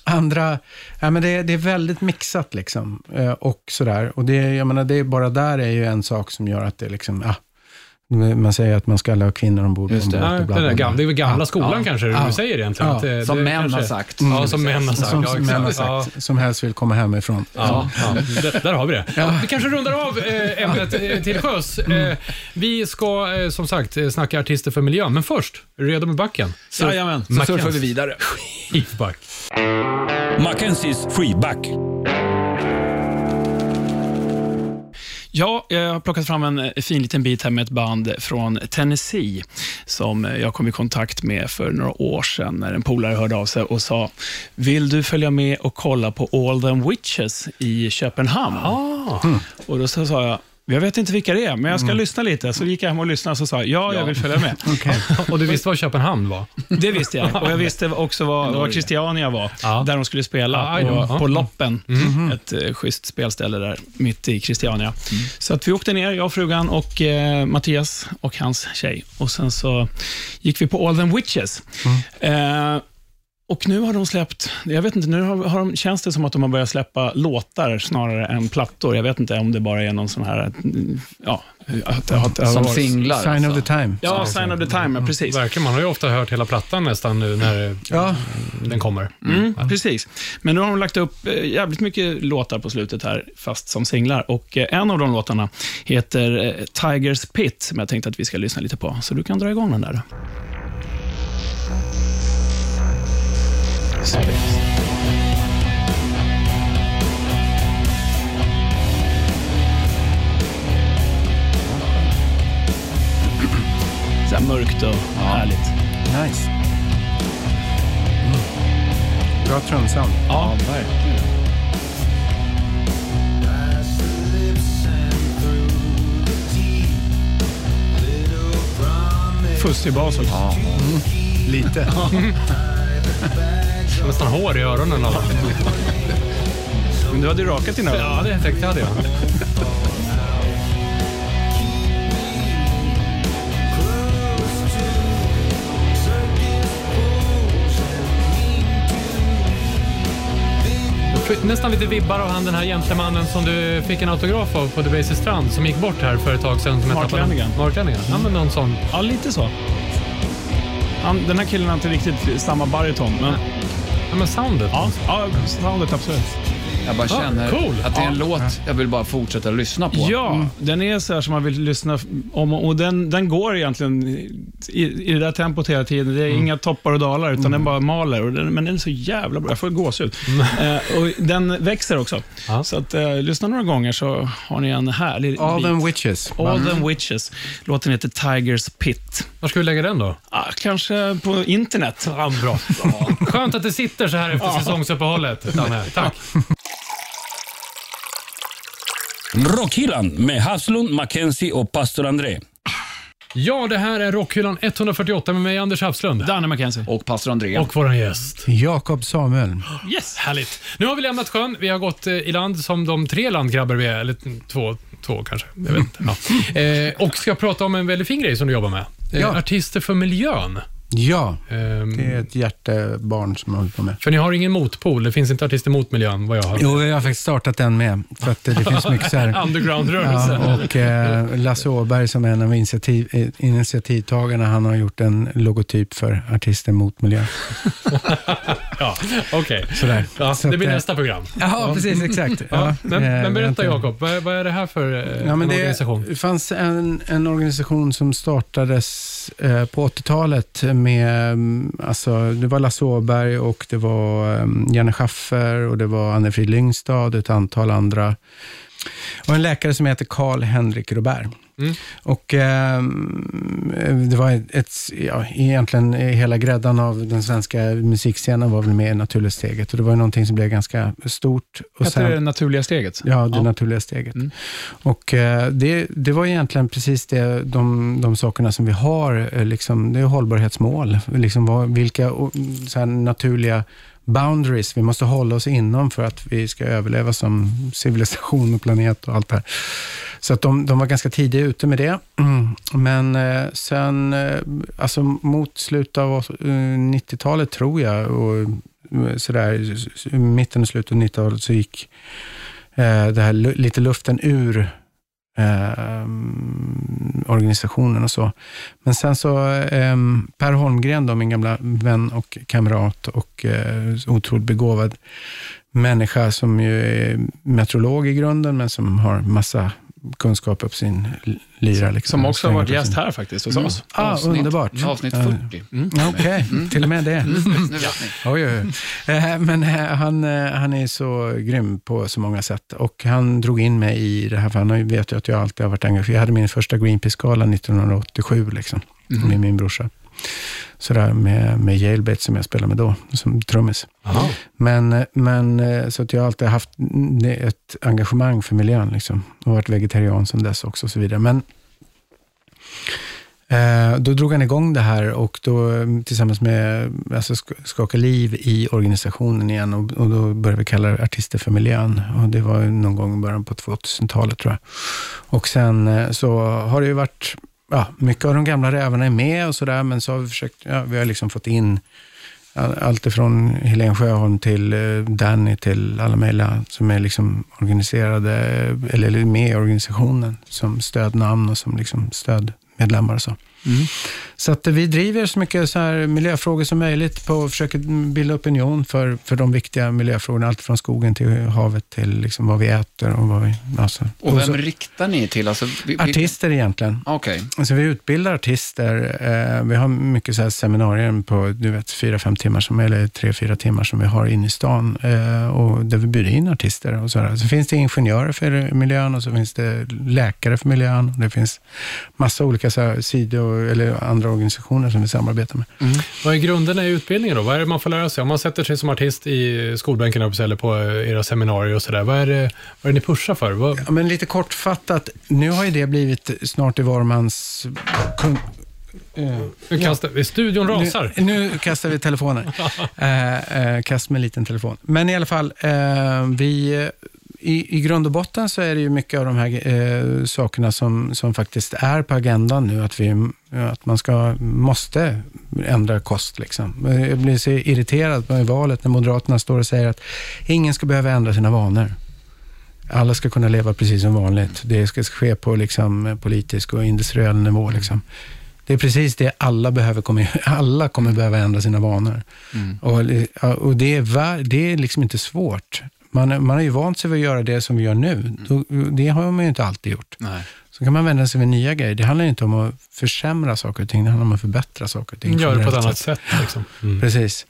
andra, ja, men det, det är väldigt mixat liksom, eh, och sådär. Och det, jag menar, det är bara där är ju en sak som gör att det liksom, ah, man säger att man ska alla ha kvinnor ombord. Just det. ombord Nej, och bla, det, gamla, det är väl gamla skolan Ja. kanske, Ja. du säger egentligen. Ja. Att det, Som det män kanske, har sagt. Ja, som män har sagt. Som, ja, som män har sagt, som helst vill komma hemifrån. Ja, ja. Där, där har vi det. Vi kanske rundar av eh, ämnet eh, till sjöss. Eh, vi ska eh, som sagt eh, snacka artister för miljön, men först, är du redo med backen? Jajamän. Så surfar vi vidare. [LAUGHS] Skivback. Mackenzies freeback. Ja, jag har plockat fram en eh, fin liten bit här med ett band från Tennessee som eh, jag kom i kontakt med för några år sedan när en polare hörde av sig och sa Vill du följa med och kolla på All Them Witches i Köpenhamn? Ah. Och då sa jag jag vet inte vilka det är, men jag ska lyssna lite. Så gick jag hem och lyssnade och sa jag, ja, jag vill följa med. [LAUGHS] Och du visste vad Köpenhamn var? Det visste jag. Och jag [LAUGHS] visste också vad, vad Christiania var, Ja. där de skulle spela, Ja, I know. på, Ja. på Loppen. Ett eh, schysst spelställe där, mitt i Christiania. Så att vi åkte ner, jag och frugan och eh, Mattias och hans tjej. Och Sen så gick vi på All Them Witches. Eh, och nu har de släppt, jag vet inte, nu har, har de, känns det som att de har börjat släppa låtar snarare än plattor. Jag vet inte om det bara är någon sån här, mm, ja, att, att, att, Som att, singlar. Sign alltså. of the time. Ja, Sign of the Time, ja, precis. Verkligen, man har ju ofta hört hela plattan nästan nu när Ja, den kommer. Mm, Precis. Men nu har de lagt upp eh, jävligt mycket låtar på slutet här, fast som singlar. Och eh, En av de låtarna heter eh, Tigers Pit, som jag tänkte att vi ska lyssna lite på. Så du kan dra igång den där. Så här mörkt och härligt. nice. Mm. Bra trumsound. Ja, verkligen. Fussig bas också. Lite. [LAUGHS] [LAUGHS] Nästan hår i öronen. Av. Men du hade ju rakat dina öron. Ja, det tänkte jag hade jag. Nästan lite vibbar av han den här gentlemannen som du fick en autograf av på Debaser strand som gick bort här för ett tag sedan. som jag Mark tappade- Lennigan. Mark Lennigan. Ja, men någon sån. Ja, lite så. Han, den här killen har inte riktigt samma baryton, men Ja, men soundet. ja, ja soundet absolut. Jag bara Ah, känner cool. att det är en låt jag vill bara fortsätta lyssna på. Ja, den är så här som man vill lyssna om och den, den går egentligen i, i det där tempot hela tiden. Det är inga toppar och dalar, utan den bara maler. Och den, men den är så jävla bra. Jag får gåshud. [LAUGHS] eh, och den växer också. Ja. Så att, eh, lyssna några gånger så har ni en härlig All bit. them witches. All them witches. Låten heter Tigers Pit. Var ska vi lägga den då? Ah, kanske på internet. Ja, bra. Skönt att det sitter så här efter säsongsuppehållet, Danne. Tack. Rockhyllan med Haslund, Mackenzie och pastor André. Ja, det här är Rockhyllan 148 med mig, Anders Hafslund. Danne McKenzie. Och pastor André. Och vår gäst. Jakob Samuel. Yes! Härligt. Nu har vi lämnat sjön. Vi har gått eh, i land som de tre landgrabbar vi är. Eller två, två kanske. Jag vet inte. Ja. Eh, och ska prata om en väldigt fin grej som du jobbar med. Eh, Ja. Artister för miljön. Ja, Ehm, det är ett hjärtebarn som jag håller på med. För ni har ingen motpol. Det finns inte artister mot miljön, vad jag har. Jo, vi har faktiskt startat den med. För att det finns mycket så här... [LAUGHS] Underground-rörelse. Ja, och eh, Lasse Åberg som är en av initiativ, eh, initiativtagarna, han har gjort en logotyp för artister mot miljö. [LAUGHS] Ja, okej. Sådär. Ja, Så det blir att, eh, nästa program. Ja, precis, exakt. Ja, men, eh, men berätta Jakob, vad, vad är det här för Ja, men en det organisation? fanns en, en organisation som startades eh, på 80-talet med, mm, alltså, det var Lasse Åberg och det var um, Janne Schaffer och det var Anne-Frid Lyngstad och ett antal andra. Och en läkare som heter Karl-Henrik Robert. Mm. Och ehm, det var ett, ja, egentligen hela gräddan av den svenska musikscenen var väl med i Naturliga steget och det var ju någonting som blev ganska stort. Och Heter det naturliga steget? Ja, det Ja. naturliga steget. Mm. Och eh, det, det var egentligen precis det, de, de sakerna som vi har. eh, Liksom, det är hållbarhetsmål. Liksom vad, vilka så naturliga boundaries vi måste hålla oss inom för att vi ska överleva som civilisation och planet och allt det här. Så att de, de var ganska tidigt ute med det. Mm. Men eh, sen, eh, alltså mot slutet av eh, 90-talet tror jag, och eh, sådär, mitten och slutet av 90-talet så gick eh, det här lite luften ur eh, organisationen och så. Men sen så, eh, Per Holmgren, då, min gamla vän och kamrat och eh, otroligt begåvad människa som ju är meteorolog i grunden, men som har massa kunskaper på sin l- lyra. Liksom, Som också har varit gäst sin- här faktiskt hos oss. Ah, Avsnitt- underbart. Avsnitt Ja. 40. Ja, Okej, till och med det. Ni. Oj, oj, oj. Eh, Men eh, han, eh, han är så grym på så många sätt och han drog in mig i det här, för han vet ju att jag alltid har varit engagerad. Jag hade min första Greenpeace-gala 1987 liksom, med min brorsa. Sådär med, med Jailbait som jag spelade med då, som trummis. Men, men eh, så att jag har alltid haft ett engagemang för miljön liksom, och varit vegetarian sedan dess också och så vidare. Men Eh, då drog han igång det här och då eh, tillsammans med alltså, sk- Skaka liv i organisationen igen och, och då började vi kalla det Artister för miljön. Och det var någon gång i början på 2000-talet tror jag. Och sen eh, så har det ju varit, ja, mycket av de gamla rävarna är med och sådär, men så har vi försökt, ja, vi har liksom fått in allt ifrån Helene Sjöholm till eh, Danny till alla möjliga som är liksom organiserade, eller eller med i organisationen som stödnamn och som liksom stödmedlemmar och så. Så att vi driver så mycket så här miljöfrågor som möjligt på och försöker bilda opinion för, för de viktiga miljöfrågorna. Allt från skogen till havet till liksom vad vi äter och vad vi... Alltså, Och vem så, riktar ni till? Alltså, vi, artister egentligen. Okej. Alltså vi utbildar artister. Eh, vi har mycket så här seminarier på du vet, fyra, fem timmar, som, eller tre, fyra timmar som vi har inne i stan. Eh, och där vi bjuder in artister. Och så, där. så finns det ingenjörer för miljön och så finns det läkare för miljön. Och det finns massa olika så här, sidor eller andra organisationer som vi samarbetar med. Vad är grunderna i utbildningen då? Vad är det man får lära sig? Om man sätter sig som artist i skolbänken eller på eh, era seminarier och sådär. Vad är det, vad är det ni pushar för? Vad, Ja, men lite kortfattat, nu har ju det blivit snart i var mans... Kun, eh, nu kastar, Studion rasar. Nu, nu kastar vi telefoner. [LAUGHS] eh, eh, kast med en liten telefon. Men i alla fall, eh, vi, i, i grund och botten så är det ju mycket av de här eh, sakerna som, som faktiskt är på agendan nu. Att, vi, att man ska, måste ändra kost. Liksom. Eh, Jag blir så irriterad på valet när Moderaterna står och säger att ingen ska behöva ändra sina vanor. Alla ska kunna leva precis som vanligt. Det ska ske på liksom, politisk och industriell nivå. Liksom. Det är precis det alla behöver, [LAUGHS] alla kommer behöva ändra sina vanor. Och, och det, är, det är liksom inte svårt. Man, man har ju vant sig vid att göra det som vi gör nu. Då, det har man ju inte alltid gjort. Nej. Så kan man vända sig vid nya grejer. Det handlar inte om att försämra saker och ting, det handlar om att förbättra saker och ting. Gör det på ett annat sett. sätt. Liksom. Mm. Precis.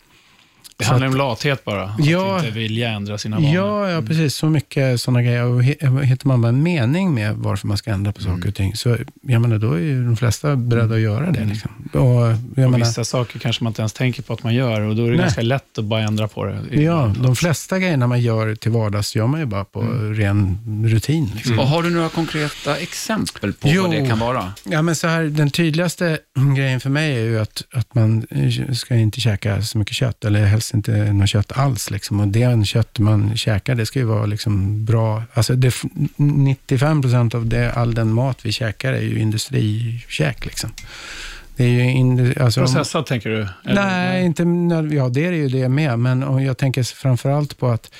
Det handlar att- om lathet bara. Ja. Att inte vilja ändra sina vanor. Ja, ja, precis. Så mycket sådana grejer. Och hittar man bara en mening med varför man ska ändra på saker och ting, så jag menar, då är ju de flesta beredda att göra det. Liksom. Och Och menar, vissa saker kanske man inte ens tänker på att man gör och då är det Nej. ganska lätt att bara ändra på det. ja, de flesta grejerna man gör till vardags gör man ju bara på ren rutin. Liksom. Och har du några konkreta exempel på Jo. vad det kan vara? Ja, men så här, den tydligaste grejen för mig är ju att, att man ska inte käka så mycket kött, eller helst inte något kött alls. Liksom. Och det kött man käkar, det ska ju vara liksom bra. Alltså det, 95 procent av det, all den mat vi käkar är ju industrikäk. Liksom. Det är ju in, alltså, Processat tänker du? Eller- Nej, inte, ja, det är ju det med, men jag tänker framförallt på att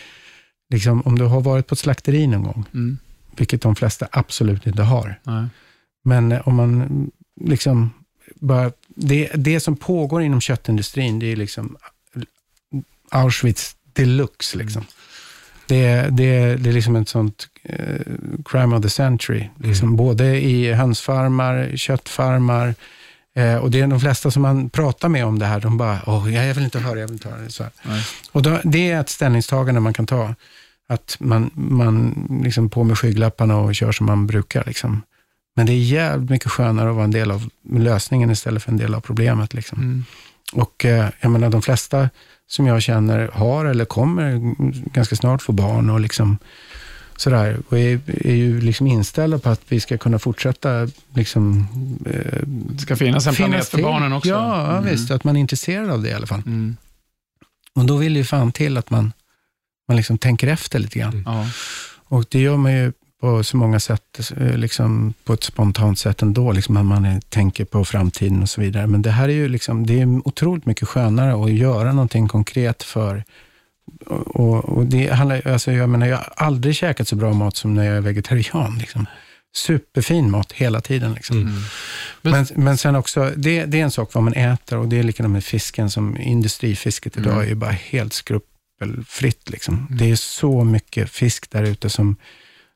liksom, om du har varit på ett slakteri någon gång, Mm. vilket de flesta absolut inte har, Nej. men eh, om man liksom bara, det, det som pågår inom köttindustrin, det är liksom Auschwitz deluxe. Liksom. Det, det, det är liksom ett sånt eh, crime of the century. Liksom, Både i hönsfarmar, köttfarmar, eh, och det är de flesta som man pratar med om det här, de bara, Åh, jag vill inte höra, jag vill inte höra. Så. Och då, det är ett ställningstagande man kan ta. Att man, man liksom på med skygglapparna och kör som man brukar. Liksom. Men det är jävligt mycket skönare att vara en del av lösningen istället för en del av problemet. Liksom. Mm. Och eh, jag menar, de flesta som jag känner har eller kommer ganska snart få barn och liksom sådär. Och är, är ju liksom inställda på att vi ska kunna fortsätta liksom, eh, Det ska finnas en planet för till. barnen också. Ja, Mm. visst. Att man är intresserad av det i alla fall. Mm. Och då vill ju fan till att man, man liksom tänker efter lite grann. Mm. Och det gör man ju på så många sätt, eh, liksom på ett spontant sätt ändå, liksom att man tänker på framtiden och så vidare. Men det här är ju liksom, det är otroligt mycket skönare att göra någonting konkret för och, och, det handlar, alltså jag menar, jag har aldrig käkat så bra mat som när jag är vegetarian. Liksom. Superfin mat hela tiden. Liksom. Mm. Men- Men, men sen också, det, det är en sak vad man äter och det är likadant med fisken som industrifisket idag Mm. är ju bara helt skrupelfritt. Liksom. Det är så mycket fisk där ute som,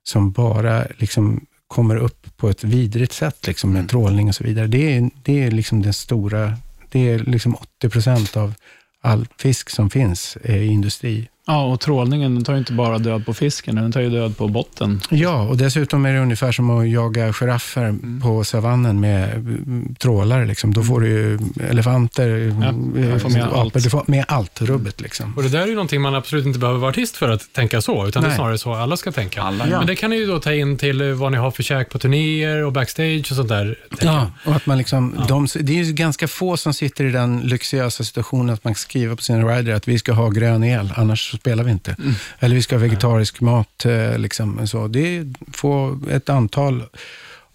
som bara liksom kommer upp på ett vidrigt sätt liksom, med Mm. trålning och så vidare. Det är, det är liksom den stora, det är liksom 80 procent av all fisk som finns är industri. Ja, och trålningen den tar ju inte bara död på fisken, den tar ju död på botten. Ja, och dessutom är det ungefär som att jaga giraffer Mm. på savannen med mm, trålare. Liksom. Då får du ju elefanter, Ja, mm, får med apor, allt. du får med allt rubbet. Liksom. Och det där är ju någonting man absolut inte behöver vara artist för att tänka så, utan det är Nej. snarare så alla ska tänka. Alla, ja. Men det kan ni ju då ta in till eh, vad ni har för käk på turnéer och backstage och sånt där. Ja, och att man liksom, de, det är ju ganska få som sitter i den luxuösa situationen att man skriver på sin rider att vi ska ha grön el, annars så spelar vi inte. Eller vi ska ha vegetarisk mat. eh, Liksom, så. Det är få, ett antal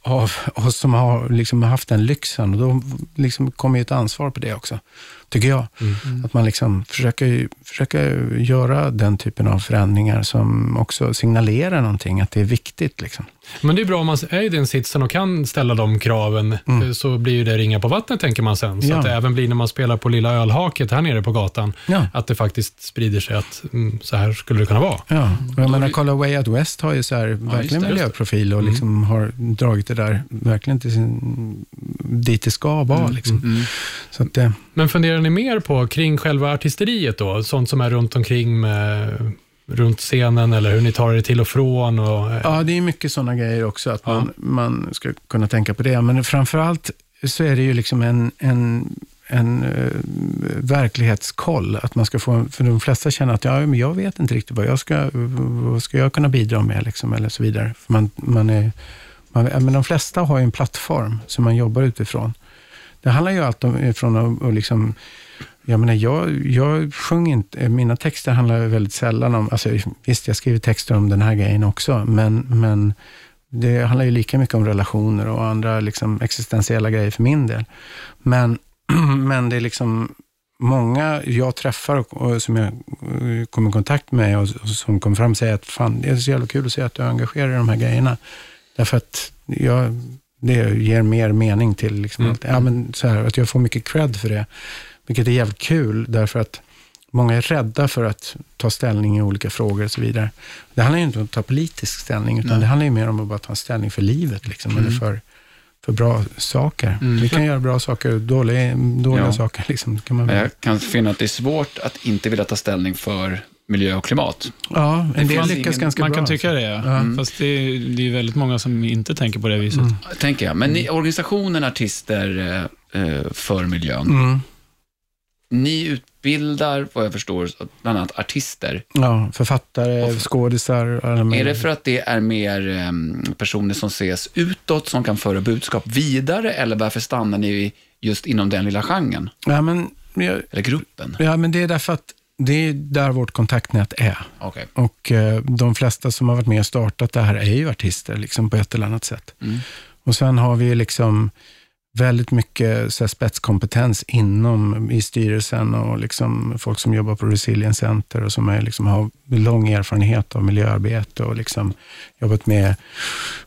av oss som har liksom haft den lyxen och då liksom kommer ju ett ansvar på det också, tycker jag. Att man liksom försöker, försöker göra den typen av förändringar som också signalerar någonting, att det är viktigt. Liksom. Men det är bra om man är i den sitsen och kan ställa de kraven, eh, så blir ju det ringa på vattnet tänker man sen. Så Ja. att det även blir när man spelar på Lilla Ölhaket här nere på gatan, Ja. att det faktiskt sprider sig att mm, så här skulle det kunna vara. Ja, och jag menar, kolla Way Out West har ju så här, verkligen det. miljöprofil och liksom har dragit det där verkligen till sin, dit det ska vara. Liksom. Så att, Men funderar ni mer på kring själva artisteriet då? Sånt som är runt omkring med, runt scenen eller hur ni tar er till och från? Och, eh, ja, det är mycket sådana grejer också, att man, man ska kunna tänka på det. Men framförallt så är det ju liksom en, en en uh, verklighetskoll. Att man ska få, för de flesta känner att ja, men jag vet inte riktigt vad jag ska, vad ska jag kunna bidra med, liksom, eller så vidare. För man, man är, man, ja, men de flesta har ju en plattform som man jobbar utifrån. Det handlar ju allt om från att och liksom, jag menar, jag, jag sjöng inte, mina texter handlar väldigt sällan om, alltså, visst jag skriver texter om den här grejen också, men, men det handlar ju lika mycket om relationer och andra liksom, existentiella grejer för min del. Men, [CLEARS THROAT] men det är liksom många jag träffar och, och som jag eh, kommer i kontakt med och, och som kommer fram och säger att fan, det är så jävla kul att se att du är engagerad i de här grejerna. Därför att jag, det ger mer mening till liksom allt. Ja, men så här, att jag får mycket cred för det. Vilket är jävligt kul, därför att Många är rädda för att ta ställning i olika frågor och så vidare. Det handlar ju inte om att ta politisk ställning, utan det handlar ju mer om att bara ta ställning för livet, liksom, eller för, för bra saker. Vi kan göra bra saker och dåliga, dåliga Ja. saker. Liksom, kan man, jag kan finna att det är svårt att inte vilja ta ställning för miljö och klimat. ja, en del lyckas ingen- ganska man bra. kan tycka alltså. det, ja. Fast det är, det är väldigt många som inte tänker på det viset. Tänker jag. Men ni, organisationen Artister eh, eh, för miljön, Mm. ni utbildar, vad jag förstår, bland annat artister. Ja, författare, Och- skådisar. Är det för att det är mer em, personer som ses utåt, som kan föra budskap vidare, eller varför stannar ni just inom den lilla genren, Ja, men, ja, eller gruppen? ja, men det är därför att det är där vårt kontaktnät är. Okej. Och eh, de flesta som har varit med och startat det här är ju artister liksom, på ett eller annat sätt. Mm. Och sen har vi liksom väldigt mycket så här, spetskompetens inom i styrelsen och liksom folk som jobbar på Resilience Center och som är, liksom, har lång erfarenhet av miljöarbete och liksom jobbat med,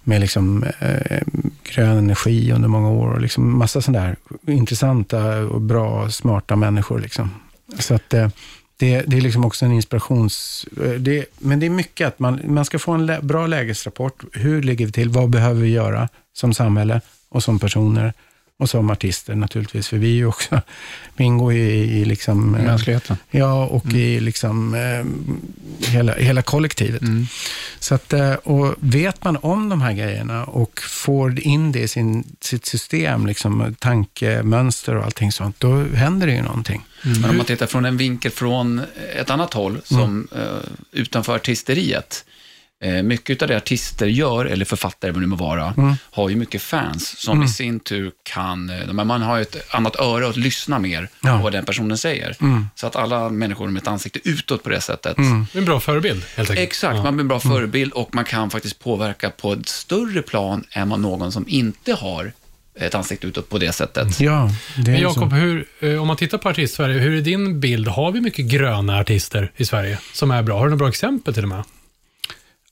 med liksom, eh, grön energi under många år och liksom massa sådana där intressanta och bra, smarta människor. Liksom. Så att eh, det, det är liksom också en inspirations... Eh, det, men det är mycket att man, man ska få en lä, bra lägesrapport. Hur ligger vi till? Vad behöver vi göra som samhälle och som personer och som artister naturligtvis. För vi är ju också, vi ingår ju i, i liksom... eh, Mänskligheten. Ja, och i liksom eh, hela, hela kollektivet. Så att, eh, och vet man om de här grejerna och får in det i sin, sitt system, liksom, tankemönster och allting sånt, då händer det ju någonting. Men om man tittar från en vinkel från ett annat håll, som eh, utanför artisteriet. Eh, mycket av det artister gör, eller författare vad det må vara, har ju mycket fans som i sin tur kan, eh, man har ju ett annat öra att lyssna mer Ja. på vad den personen säger. Så att alla människor med ett ansikte utåt på det sättet. Det är en bra förebild, helt enkelt. Exakt, man blir en bra förebild och man kan faktiskt påverka på ett större plan än vad någon som inte har ett ansikte utåt på det sättet. Ja, det är Men Jakob, hur, eh, om man tittar på Artist-Sverige, hur är din bild? Har vi mycket gröna artister i Sverige som är bra? Har du några bra exempel till och med?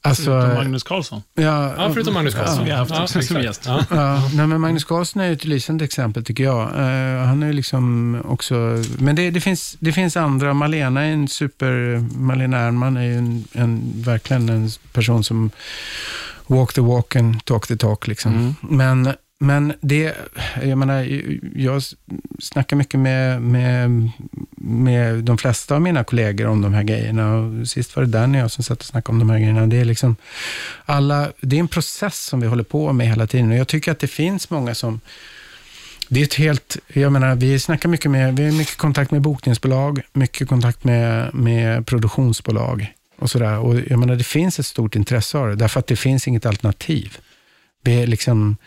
Alltså, Förutom Magnus Carlsson, ja, Ja, förutom Magnus Carlsson. som vi har haft ja, som gäst. Ja. Ja, nej, men Magnus Carlsson är ju ett lysande exempel tycker jag. Eh, han är liksom också, men det, det, finns, det finns andra. Malena är en super, Malena Ernman är ju en, en, verkligen en person som walk the walk and talk the talk. Liksom. Men, men det, jag menar, jag snackar mycket med, med, med de flesta av mina kollegor om de här grejerna. Och sist var det Danny och jag som satt och snackade om de här grejerna. Det är, liksom alla, det är en process som vi håller på med hela tiden. Och jag tycker att det finns många som det är ett helt, jag menar, vi snackar mycket med, vi har mycket kontakt med bokningsbolag, mycket kontakt med, med produktionsbolag och sådär. Och jag menar, det finns ett stort intresse av det, därför att det finns inget alternativ. Vi är liksom,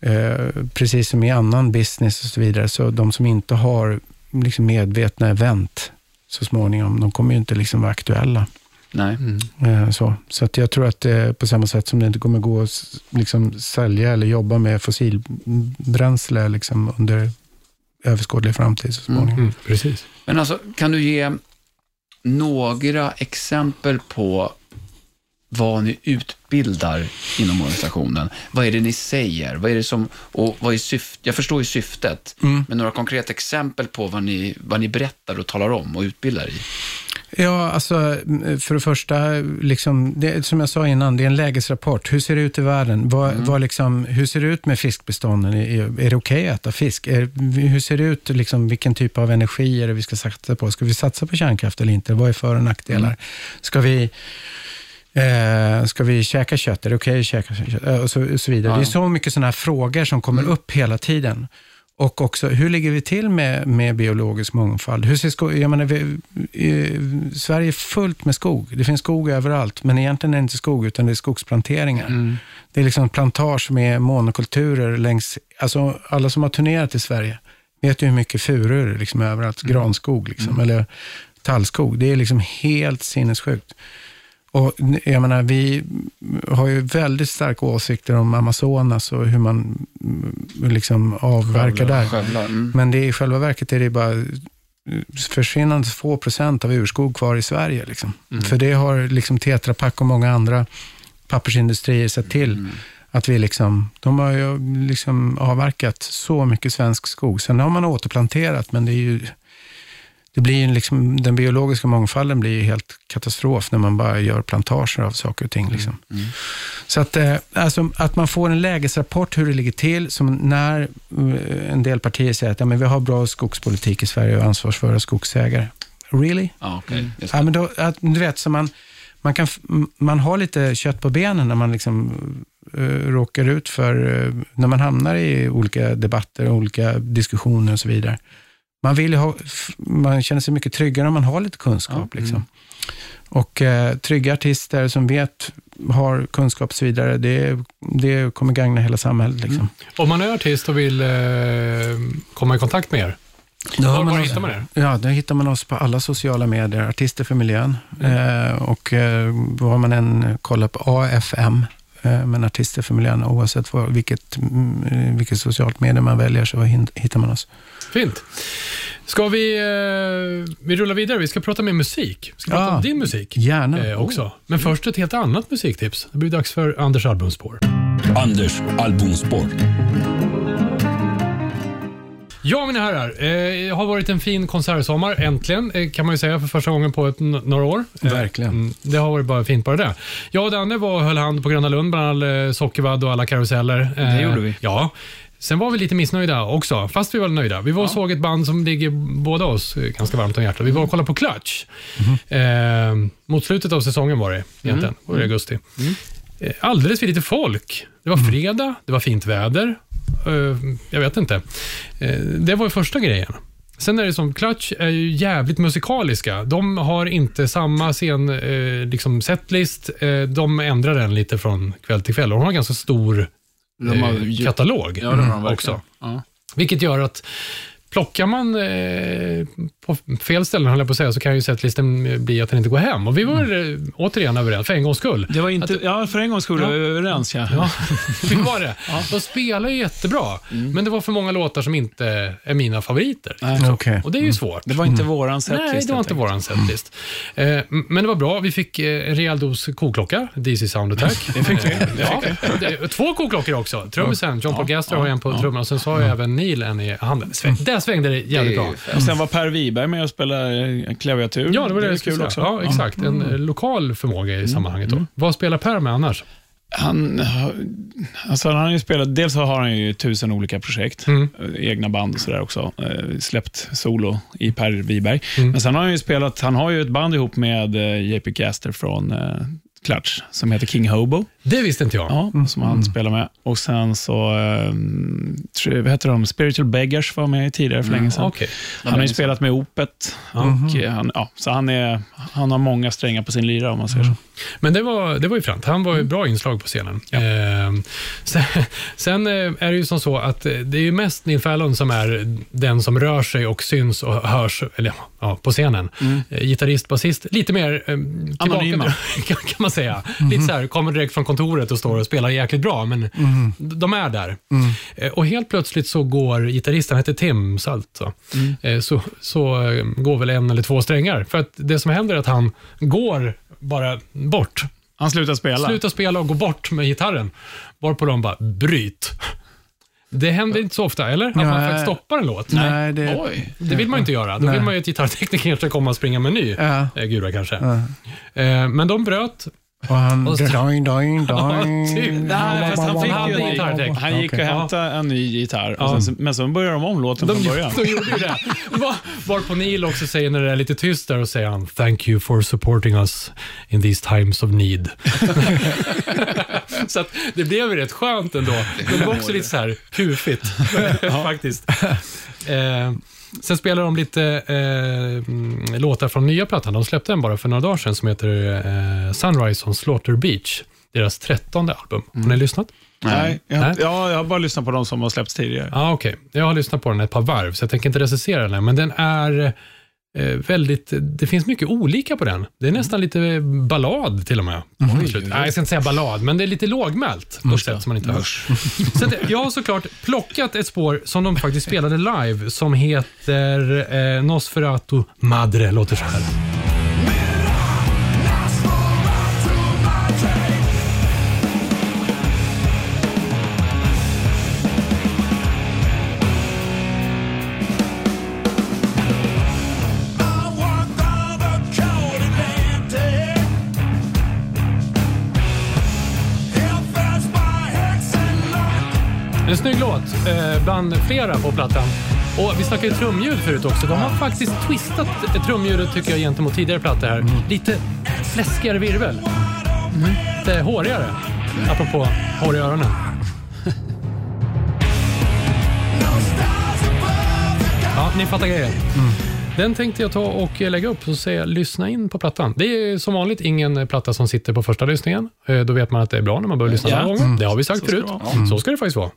eh, precis som i annan business och så vidare, så de som inte har liksom medvetna event så småningom, de kommer ju inte liksom vara aktuella. Nej. Eh, Så, så att jag tror att det på samma sätt som det inte kommer gå att liksom, sälja eller jobba med fossilbränsle liksom, under överskådlig framtid så småningom. Mm, precis. Men alltså, kan du ge några exempel på vad ni utbildar inom organisationen? Vad är det ni säger? Vad är det som, och vad är syftet? Jag förstår ju syftet, Mm. men några konkreta exempel på vad ni, vad ni berättar och talar om och utbildar i? Ja, alltså för det första, liksom, det, som jag sa innan, det är en lägesrapport. Hur ser det ut i världen? Vad, vad liksom, hur ser det ut med fiskbestånden? Är, är det okej att äta fisk? Är, hur ser det ut, liksom, vilken typ av energi är det vi ska satsa på? Ska vi satsa på kärnkraft eller inte? Vad är för och nackdelar? Ska vi Eh, ska vi käka kött? Är det okej att käka kött? Eh, och, så, och så vidare. Ja. Det är så mycket sådana här frågor som kommer upp hela tiden. Och också, hur ligger vi till med, med biologisk mångfald? Hur ser skog, jag menar, vi, eh, Sverige är fullt med skog. Det finns skog överallt, men egentligen är det inte skog, utan det är skogsplanteringar. Det är liksom plantage med monokulturer längs... Alltså, alla som har turnerat i Sverige vet ju hur mycket furor liksom överallt. Granskog, liksom, eller tallskog. Det är liksom helt sinnessjukt. Och jag menar, vi har ju väldigt starka åsikter om Amazonas och hur man mm, liksom avverkar där. Skövlar. Mm. Men det är, i själva verket är det bara eh, försvinnande få procent av urskog kvar i Sverige. Liksom. För det har liksom Tetra Pak och många andra pappersindustrier sett till. Att vi liksom, de har ju liksom avverkat så mycket svensk skog. Sen har man återplanterat, men det är ju det blir ju liksom, den biologiska mångfalden blir ju helt katastrof när man bara gör plantager av saker och ting. Liksom. Så att, eh, alltså, att man får en lägesrapport hur det ligger till, som när eh, en del partier säger att ja, men vi har bra skogspolitik i Sverige och ansvarsfulla skogsägare. Really? Just det. Ja, men då, att, du vet, så man, man, kan, man har lite kött på benen när man liksom, eh, råkar ut för, eh, när man hamnar i olika debatter, olika diskussioner och så vidare. Man, vill ha, man känner sig mycket tryggare om man har lite kunskap. Liksom. Och eh, trygga artister som vet, har kunskap och så vidare, det, det kommer gagna hela samhället. Liksom. Om man är artist och vill eh, komma i kontakt med er, Då var, man var hittar man er? Ja, då hittar man oss på alla sociala medier, Artister för miljön. Eh, och eh, vad man än kollar på, AFM, eh, men Artister för miljön, oavsett vad, vilket, mm, eh, vilket socialt medie man väljer så hittar man oss. Fint. Ska vi, eh, vi rullar vidare? Vi ska prata mer musik. Vi ska prata Ja, om din musik gärna. eh, också. Men först ett helt annat musiktips. Det blir dags för Anders albumspår. Anders albumspår. Ja, mina herrar. Eh, det har varit en fin konsertsommar, äntligen, eh, kan man ju säga, för första gången på ett, n- några år. Eh, Verkligen. mm, det har varit bara fint bara det. Jag och Danne var och höll hand på Gröna Lund, bland all eh, sockervadd och alla karuseller. Eh, Det gjorde vi. Ja. Sen var vi lite missnöjda också, fast vi var nöjda. Vi var och såg ett band som ligger båda oss ganska varmt om hjärtat. Vi var och kollade på Clutch. Eh, mot slutet av säsongen var det egentligen, det i augusti. Eh, Alldeles för lite folk. Det var fredag, det var fint väder. Eh, jag vet inte. Eh, det var första grejen. Sen är det som, Clutch är ju jävligt musikaliska. De har inte samma scen, eh, liksom setlist. Eh, de ändrar den lite från kväll till kväll. Och de har en ganska stor De har eh, katalog Ja, det har de verkligen. också. Ja. Vilket gör att plockar man eh, på fel ställen, höll jag på att säga, så kan ju setlisten eh, bli att den inte går hem. Och vi var eh, återigen överens, för en gångs skull. Det var inte, ja, för en gångs skull Ja. var vi överens. Ja. Ja, [LAUGHS] vi var det. De spelar ju jättebra, men det var för många låtar som inte är mina favoriter. Nej. Okej. Och det är ju svårt. Det var inte våran setlist. Nej, det var inte våran setlist. Eh, men det var bra. Vi fick en rejäl dos koklocka, DC Sound Attack. [LAUGHS] Det fick vi. Ja, två koklockor också. Trummisen, John Paul Gaster har en på trummorna och sen så har jag även Neil en i handen. Där svängde det jävligt bra. Och sen var Per Wiberg med och spelade eh, klaviatur. Ja, det var det, jag kul säga. också. Ja, exakt. En eh, lokal förmåga i sammanhanget. Då. Vad spelar Per med annars? Han, har- alltså han har ju spelat, dels har han ju tusen olika projekt, Mm. eh, egna band och sådär också. Eh, släppt solo i Per Wiberg. Mm. Men sen har han ju spelat, han har ju ett band ihop med eh, JP Caster från eh, Clutch, som heter King Hobo. Det visste inte jag. Ja, som han spelar med. Och sen så, eh, vad heter de, Spiritual Beggars var med tidigare för länge sedan. Okej. Han har ju spelat med Opet. Och, eh, han, ja, så han, är, han har många strängar på sin lyra om man säger så. Men det var, det var ju fränt. Han var ju bra inslag på scenen. Eh, sen sen eh, är det ju som så att eh, det är ju mest Neil Fallon som är den som rör sig och syns och hörs eller, ja, på scenen. Eh, gitarrist, basist, lite mer eh, tillbaka, Anonyma. [LAUGHS] kan man säga. Lite så här, kommer direkt från kontoret och står och spelar jäkligt bra, men de är där. Eh, och helt plötsligt så går gitarristen, han heter Tim Salt, så, eh, så, så eh, går väl en eller två strängar. För att det som händer är att han går bara bort. Han slutar spela. Slutar spela och går bort med gitarren. Varpå de bara, bryt. Det händer inte så ofta, eller? Att man Nej. faktiskt stoppar en låt. Nej, det, Oj. Det vill man ju inte göra. Då Nej. vill man ju att gitarrteknikern ska komma och springa med en ny Ja. gura kanske. Ja. Men de bröt. Och han... Och så- Doing, doing, [LAUGHS] Ja, doing. typ. Nej, fast han fick ju en. Han gick och Okej. hämtade en ny gitarr, och sen, men så började de om låten De, från början. de gjorde ju det. Var- Varpå Neil också säger när det är lite tyst där och säger han “Thank you for supporting us in these times of need”. [LAUGHS] så att det blev ju rätt skönt ändå. Men det var också lite så här kufigt [LAUGHS] faktiskt. Eh, sen spelar de lite eh, mm, låtar från nya plattan. De släppte en bara för några dagar sedan som heter eh, Sunrise on Slaughter Beach. Deras trettonde album. Har ni lyssnat? Nej, jag, Nej. Ja, jag har bara lyssnat på de som har släppts tidigare. Ja, okej. Jag har lyssnat på den ett par varv, så jag tänker inte recensera den, men den är eh, väldigt, det finns mycket olika på den. Det är nästan lite ballad till och med. slutet. Nej, jag ska inte säga ballad, men det är lite lågmält på ett sätt som man inte hör. [LAUGHS] Så att, jag har såklart plockat ett spår som de faktiskt spelade live, som heter eh, Nosferatu Madre, låter så här. Bland flera på plattan. Och Vi snackade ju trumljud förut också. De har faktiskt twistat trumljudet tycker jag gentemot tidigare plattor här. Lite fläskigare virvel. Lite hårigare. Apropå hår i öronen. [LAUGHS] Ja, ni fattar grejen. Den tänkte jag ta och lägga upp och säga lyssna in på plattan. Det är som vanligt ingen platta som sitter på första lyssningen. Eh, Då vet man att det är bra när man börjar lyssna Ja. några gånger. Det har vi sagt Så ska förut. det vara. Så ska det faktiskt vara.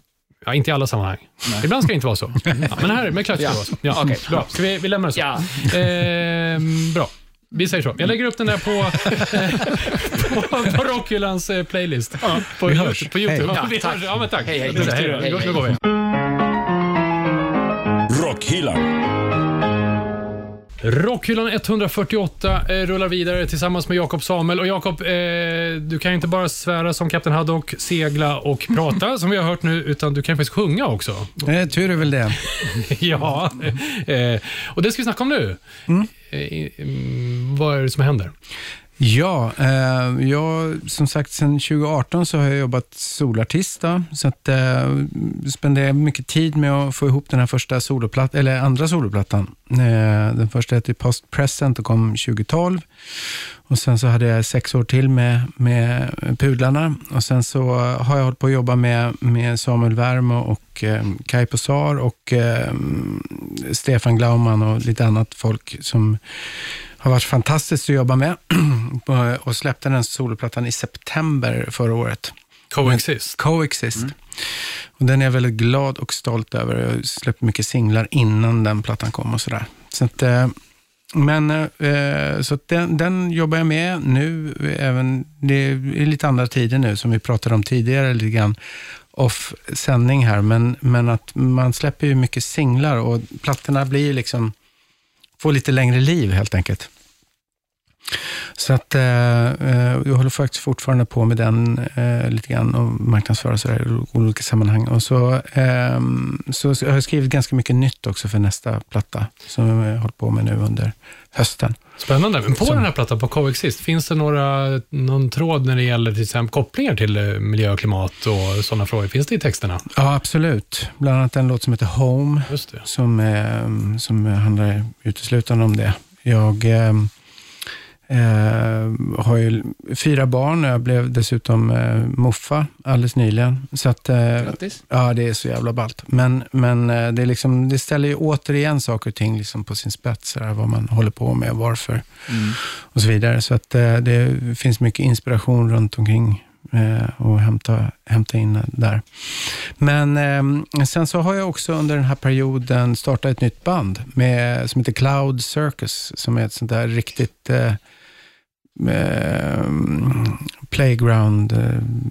Ja, inte i alla sammanhang. Ibland ska det inte vara så. [LAUGHS] Ja, men här med Clutch ska det vara så. Ja. Okej, bra. Ska vi, vi lämnar det så. Ja. Ehm, bra. Vi säger så. Jag lägger upp den där på, [LAUGHS] på, på Rockhyllans eh, playlist. På, Vi hörs. på YouTube. Hej. Ja, vi tack. hörs. Ja, men tack. Hej, hej. Nu, Hej, nu, hej, nu hej. går vi. Rockhyllan. Rockhyllan 148 eh, rullar vidare tillsammans med Jakob Samuel. Och Jakob, eh, du kan inte bara svära som Kapten Haddock, segla och [LAUGHS] prata som vi har hört nu, utan du kan faktiskt sjunga också. Eh, tur är väl det. [LAUGHS] ja, eh, och det ska vi snacka om nu. Eh, mm, vad är det som händer? Ja, eh, jag, som sagt sedan 2018 så har jag jobbat solartist. Då, så att, eh, spenderade mycket tid med att få ihop den här första soloplatt, eller andra soloplattan. Eh, den första hette Post Present och kom 2012. Och sen så hade jag sex år till med, med Pudlarna. Och sen så har jag hållit på att jobba med, med Samuel Wärmo och eh, Kai Posar och eh, Stefan Glaumann och lite annat folk som har varit fantastiskt att jobba med [CLEARS THROAT] och släppte den soloplattan i september förra året. Coexist. Coexist. Och den är jag väldigt glad och stolt över. Jag släppte mycket singlar innan den plattan kom och sådär. Så att, eh, men eh, så att den, den jobbar jag med nu. Även, det är lite andra tider nu, som vi pratade om tidigare, lite grann off-sändning här. Men, men att man släpper ju mycket singlar och plattorna blir liksom, Få lite längre liv helt enkelt. Så att eh, eh, jag håller faktiskt fortfarande på med den eh, lite grann och marknadsför sådär i olika sammanhang. Och så, eh, så har jag skrivit ganska mycket nytt också för nästa platta som jag håller på med nu under hösten. Spännande. Men på Som- den här plattan, på Coexist, finns det några, någon tråd när det gäller till exempel kopplingar till eh, miljö och klimat och sådana frågor? Finns det i texterna? Ja, absolut. Bland annat en låt som heter Home som, eh, som handlar uteslutande om det. Jag eh, har ju fyra barn och jag blev dessutom eh, muffa alldeles nyligen. Så att, eh, Grattis. Ja, det är så jävla ballt. Men, men eh, det, är liksom, det ställer ju återigen saker och ting liksom på sin spets, sådär, vad man håller på med, varför och så vidare. Så att eh, det finns mycket inspiration runt omkring eh, och hämta, hämta in där. Men eh, sen så har jag också under den här perioden startat ett nytt band med, som heter Cloud Circus, som är ett sånt där riktigt eh, eh, playground, eh,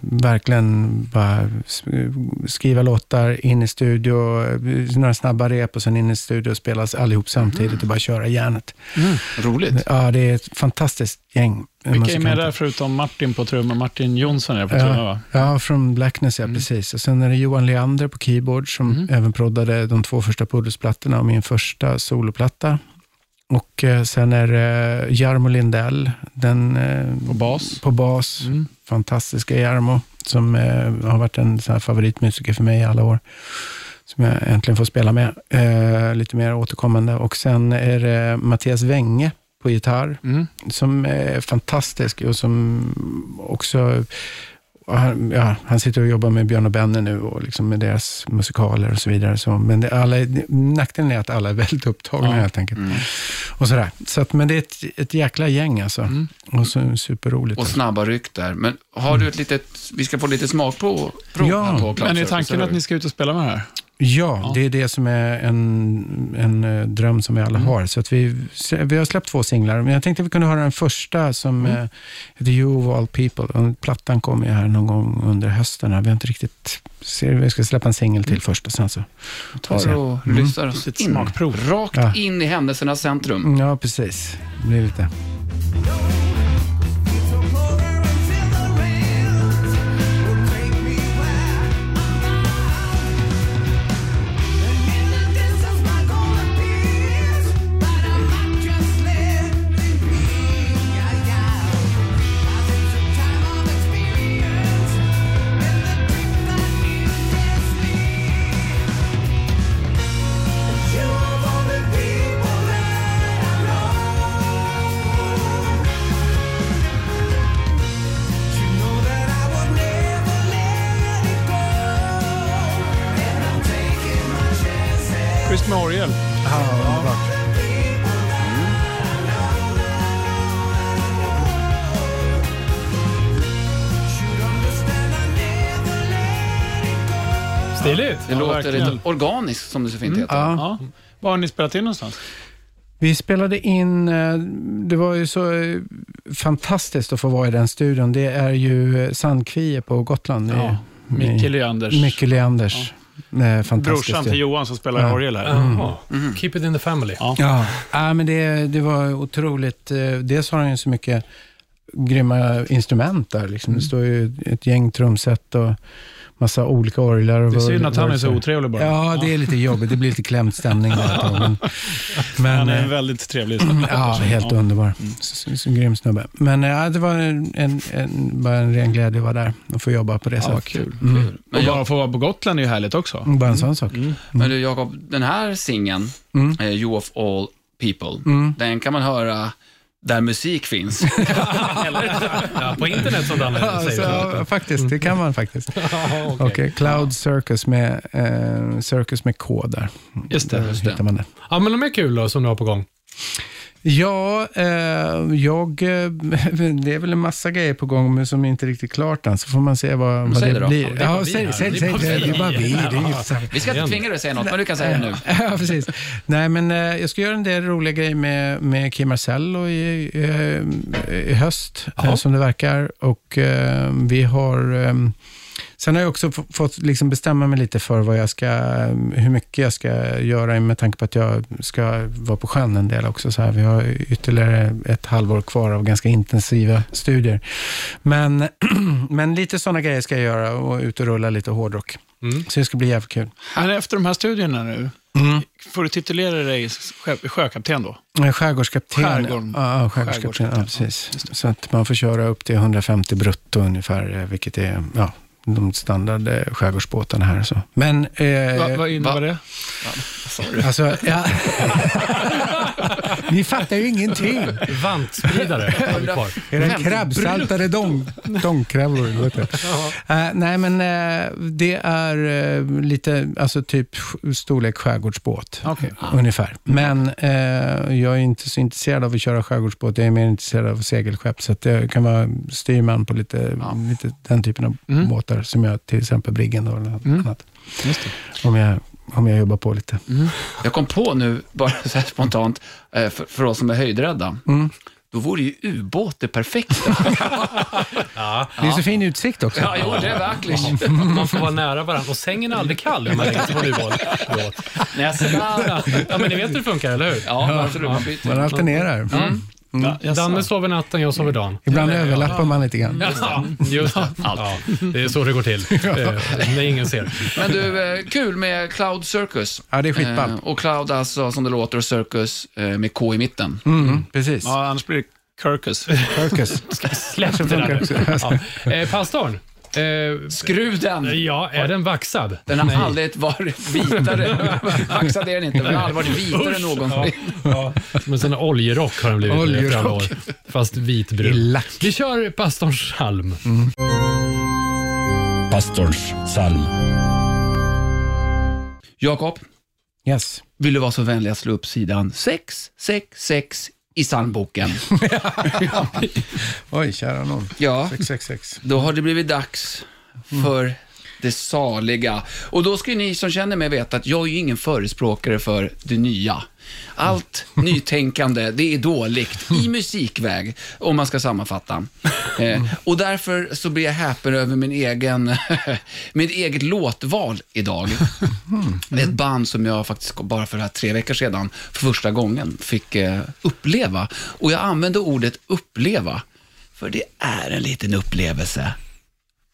verkligen bara sk- skriva låtar, in i studio, eh, några snabba rep och sen in i studio och spelas allihop samtidigt och bara köra järnet. Roligt. Ja, det är ett fantastiskt gäng. Vilka är med där förutom Martin på trummor? Martin Jonsson är på trummor, va? Ja, från Blackness, ja, precis. Och sen är det Johan Leander på keyboard, som även proddade de två första Pudelsplattorna och min första soloplatta. Och eh, sen är det Jarmo Lindell, den, eh, På bas. på bas. Mm. Fantastiska Jarmo, som eh, har varit en sån här favoritmusiker för mig i alla år. Som jag äntligen får spela med, eh, lite mer återkommande. Och sen är det Mattias Wenge på gitarr Mm. som är fantastisk och som också... och Han, ja, han sitter och jobbar med Björn och Benny nu och liksom med deras musikaler och så vidare. Så, men det, alla, nackdelen är att alla är väldigt upptagna Ja. helt enkelt. Och sådär. Så att, men det är ett, ett jäkla gäng alltså. Och så superroligt. Och snabba ryck där. Men har du ett litet, vi ska få lite smakprov prov Ja, här på Cloud Men är tanken att ni ska ut och spela med det här? Ja, det är det som är en, en eh, dröm som vi alla har. Så att vi, vi har släppt två singlar, men jag tänkte att vi kunde höra den första som mm. heter You of All People. Och plattan kommer ju här någon gång under hösten. Vi har inte riktigt... Ser, vi ska släppa en singel till först och sen så... tar och lyssnar oss Ett smakprov. Rakt Ja. in i händelsernas centrum. Mm, Ja, precis. Det blir lite... Stiligt. Det Ja, låter verkligen. lite organiskt, som det så fint heter. Ja. Ja. Var har ni spelat in någonstans? Vi spelade in, eh, det var ju så eh, fantastiskt att få vara i den studion. Det är ju eh, Sandkvie på Gotland. Ja, Micke Leanders. Micke Leanders. Eh, Fantastiskt. Brorsan till Johan som spelar Ja. orgel här. Jaha. Keep it in the family. Ja. Ja, ja men det, det var otroligt. Dels har han ju så mycket grymma instrument där. Liksom. Mm. Det står ju ett gäng trumset och massa olika orglar. och Det är synd att han är så otrevlig bara. Ja, det är lite jobbigt. Det blir lite klämd stämning där ett tag, Men, men, [LAUGHS] Han är en eh, väldigt trevlig [CLEARS THROAT] Ja, helt Ja. underbar. Så, så, så grym snubbe. Men eh, ja, det var en, en, en, bara en ren glädje att vara där och få jobba på det Ja, sättet. kul. Mm. Kul. Men, Och bara jag, få vara på Gotland är ju härligt också. Bara en sån sak. men du Jakob, den här singeln, Mm. eh, You of All People, Mm. den kan man höra där musik finns. [LAUGHS] Ja, på internet som Danne säger. ja, faktiskt, det kan man faktiskt. [LAUGHS] Ja, okej. Okej, Cloud Circus med, eh, Circus med K där. Just det. Där hittar man det. Ja, men de är kul då, som du har på gång. Ja, eh, jag, eh, [LAUGHS] det är väl en massa grejer på gång men som inte är riktigt klart än, så får man se vad, vad det, det blir. Ja, det säg, säg, säg, det, är bara vi. Vi ska inte tvinga dig att säga något, men du kan säga det nu. [LAUGHS] Ja, precis. Nej, men eh, jag ska göra en del roliga grejer med, med Kim Marcello i, eh, i höst, eh, som det verkar. Och eh, vi har... Sen har jag också fått liksom bestämma mig lite för vad jag ska, hur mycket jag ska göra med tanke på att jag ska vara på sjön en del också. Så här. Vi har ytterligare ett halvår kvar av ganska intensiva studier. Men, [CLEARS THROAT] men lite sådana grejer ska jag göra och ut och rulla lite hårdrock. Mm. Så det ska bli jävligt kul. Men efter de här studierna nu, får du titulera dig sjö, sjökapten då? Skärgårdskapten. Skärgården. Ja, ja, skärgårdskapten. Ja, precis. Så att man får köra upp till 150 brutto ungefär, eh, vilket är ja, de standard eh, skärgårdsbåtarna här. Så. Men, eh, Va, vad innebär va? det? alltså, ja. [LAUGHS] [LAUGHS] Ni fattar ju ingenting. Vantspridare. [LAUGHS] Är det en 50 krabbsaltade dong? Eh, nej, men eh, det är eh, lite, alltså typ storlek skärgårdsbåt. Okej. Ungefär. Men jag är inte så intresserad av att köra skärgårdsbåt. Jag är mer intresserad av segelskepp. Så att jag kan vara styrman på lite, lite den typen av Mm. båtar. Som jag till exempel Briggen då, eller Mm. annat. Om jag, om jag jobbar på lite. Jag kom på nu, bara så här spontant, eh, för, för oss som är höjdrädda, Mm. då vore ju ubåt det perfekta. [LAUGHS] Det är så fin utsikt också. ja, jo, det är verkligen. Man får vara nära varandra. Och sängen är aldrig kall när man lägger sig på en ubåt. Nästan. Ja, men ni vet hur det funkar, eller hur? Ja, absolut. Man. Man alternerar. Mm. Ja, jaså. Danne sover natten, jag sover dagen. Ibland överlappar man lite grann. Ja, just det. [LAUGHS] Ja, det är så det går till. [LAUGHS] Eh, När ingen ser. Men du, eh, kul med Cloud Circus. Ja, det är skitball. Eh, och Cloud alltså, som det låter, och Circus med K i mitten. Mm, precis. Ja, annars blir det Kirkus. Circus. Släpp det där. Ja. Eh, pastorn. Eh, Skruv den! ja, är den vaxad? Den har Nej. aldrig varit vitare. [LAUGHS] Vaxad är den inte, men den har aldrig varit vitare än någonsin. Ja, men sen oljerock har den blivit Oljerock. alla år. Fast vitbrun. I lack. Vi kör pastorns psalm. Pastorns psalm. Jakob, Yes. vill du vara så vänlig att slå upp sidan 666 i psalmboken? [LAUGHS] [LAUGHS] Oj, kära någon. Ja, 666. då har det blivit dags för det saliga. Och då ska ju ni som känner mig veta att jag är ju ingen förespråkare för det nya. Allt nytänkande, det är dåligt i musikväg, om man ska sammanfatta. Eh, och därför så blir jag häpen över min egen, [LAUGHS] mitt eget låtval idag. Ett band som jag faktiskt bara för det här tre veckor sedan för första gången fick eh, uppleva. Och jag använder ordet uppleva, för det är en liten upplevelse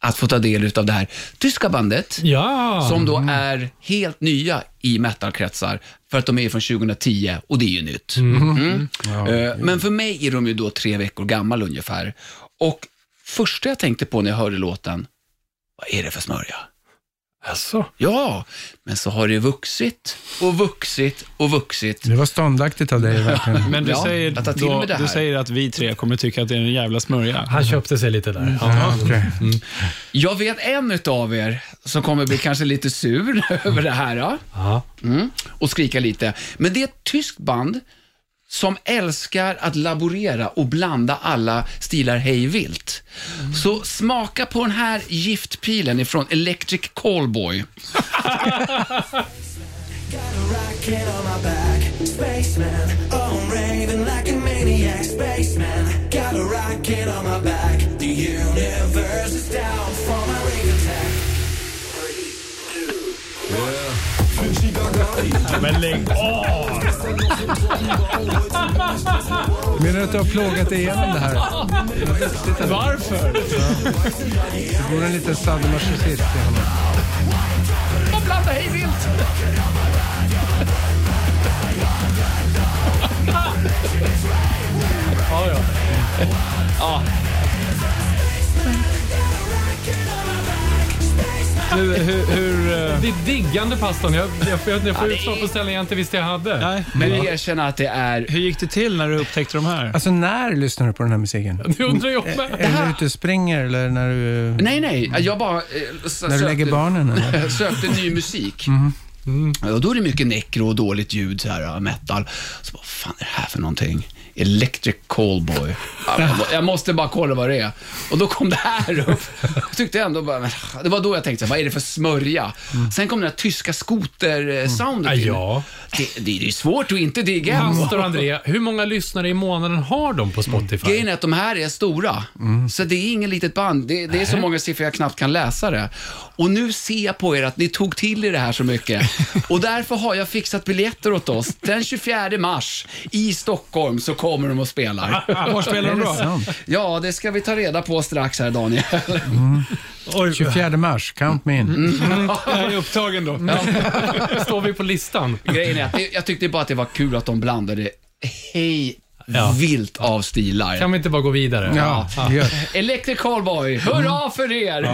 att få ta del av det här tyska bandet. Ja, Som då är helt nya i metalkretsar, för att de är från 2010 och det är ju nytt. Mm. Eh, Men för mig är de ju då tre veckor gammal ungefär. Och första jag tänkte på när jag hörde låten, vad är det för smörja? Alltså, Ja, men så har det vuxit och vuxit och vuxit. Det var ståndaktigt av dig verkligen. [LAUGHS] Men du, Ja, säger, då, du säger att vi tre kommer tycka att det är en jävla smörja. han köpte sig lite där. Ja. Ja, okej. Jag vet en utav er som kommer bli kanske lite sur [LAUGHS] över det här. Ja? Ja. Mm, och skrika lite. Men det är ett tyskt band som älskar att laborera och blanda alla stilar hej vilt. Så smaka på den här giftpilen ifrån Electric Callboy. [LAUGHS] Rocket Men lägg av! Menar du att du har plågat dig igenom det här? Varför? Det bor en liten sadomasochist i honom. Och blanda hej vilt! Ja, ja. Hur, hur, hur, eh, [LAUGHS] Det är diggande pastorn. Jag, jag, jag, jag får utslag på ställen jag inte visste jag hade. nej, Men hur, erkänn att det är... hur gick det till när du upptäckte de här? Alltså när lyssnar du på den här musiken? [LAUGHS] Det undrar jag med. Är det när du ute och springer eller när du, Nej, nej. Jag bara... eh, när du lägger sökte- barnen? Eller? [LAUGHS] sökte ny musik. Och då är det mycket nekro och dåligt ljud, så här, metal. Så vad fan är det här för någonting? Electric Callboy. Ja, jag må- Jag måste bara kolla vad det är. Och då kom det här upp. Jag tyckte ändå bara, det var då jag tänkte, vad är det för smörja? Sen kom den här tyska skoter-soundet till. ja. Det, det, det är svårt att inte digga. [LAUGHS] Pastor André, hur många lyssnare i månaden har de på Spotify? Grejen är att de här är stora, så det är ingen litet band. Det, det är så många siffror jag knappt kan läsa det. Och nu ser jag på er att ni tog till er det här så mycket. [LAUGHS] Och därför har jag fixat biljetter åt oss. Den 24 mars i Stockholm så kommer de och spelar. [LAUGHS] Var spelar de då? Ja, det ska vi ta reda på strax här Daniel. [LAUGHS] Oj, 24 mars, count me in. jag är upptagen då. [LAUGHS] Står vi på listan? Grejen är att jag tyckte bara att det var kul att de blandade hej Ja. vilt av stilar. Kan vi inte bara gå vidare? Ja, gör. [LAUGHS] Electric Callboy, hurra för er!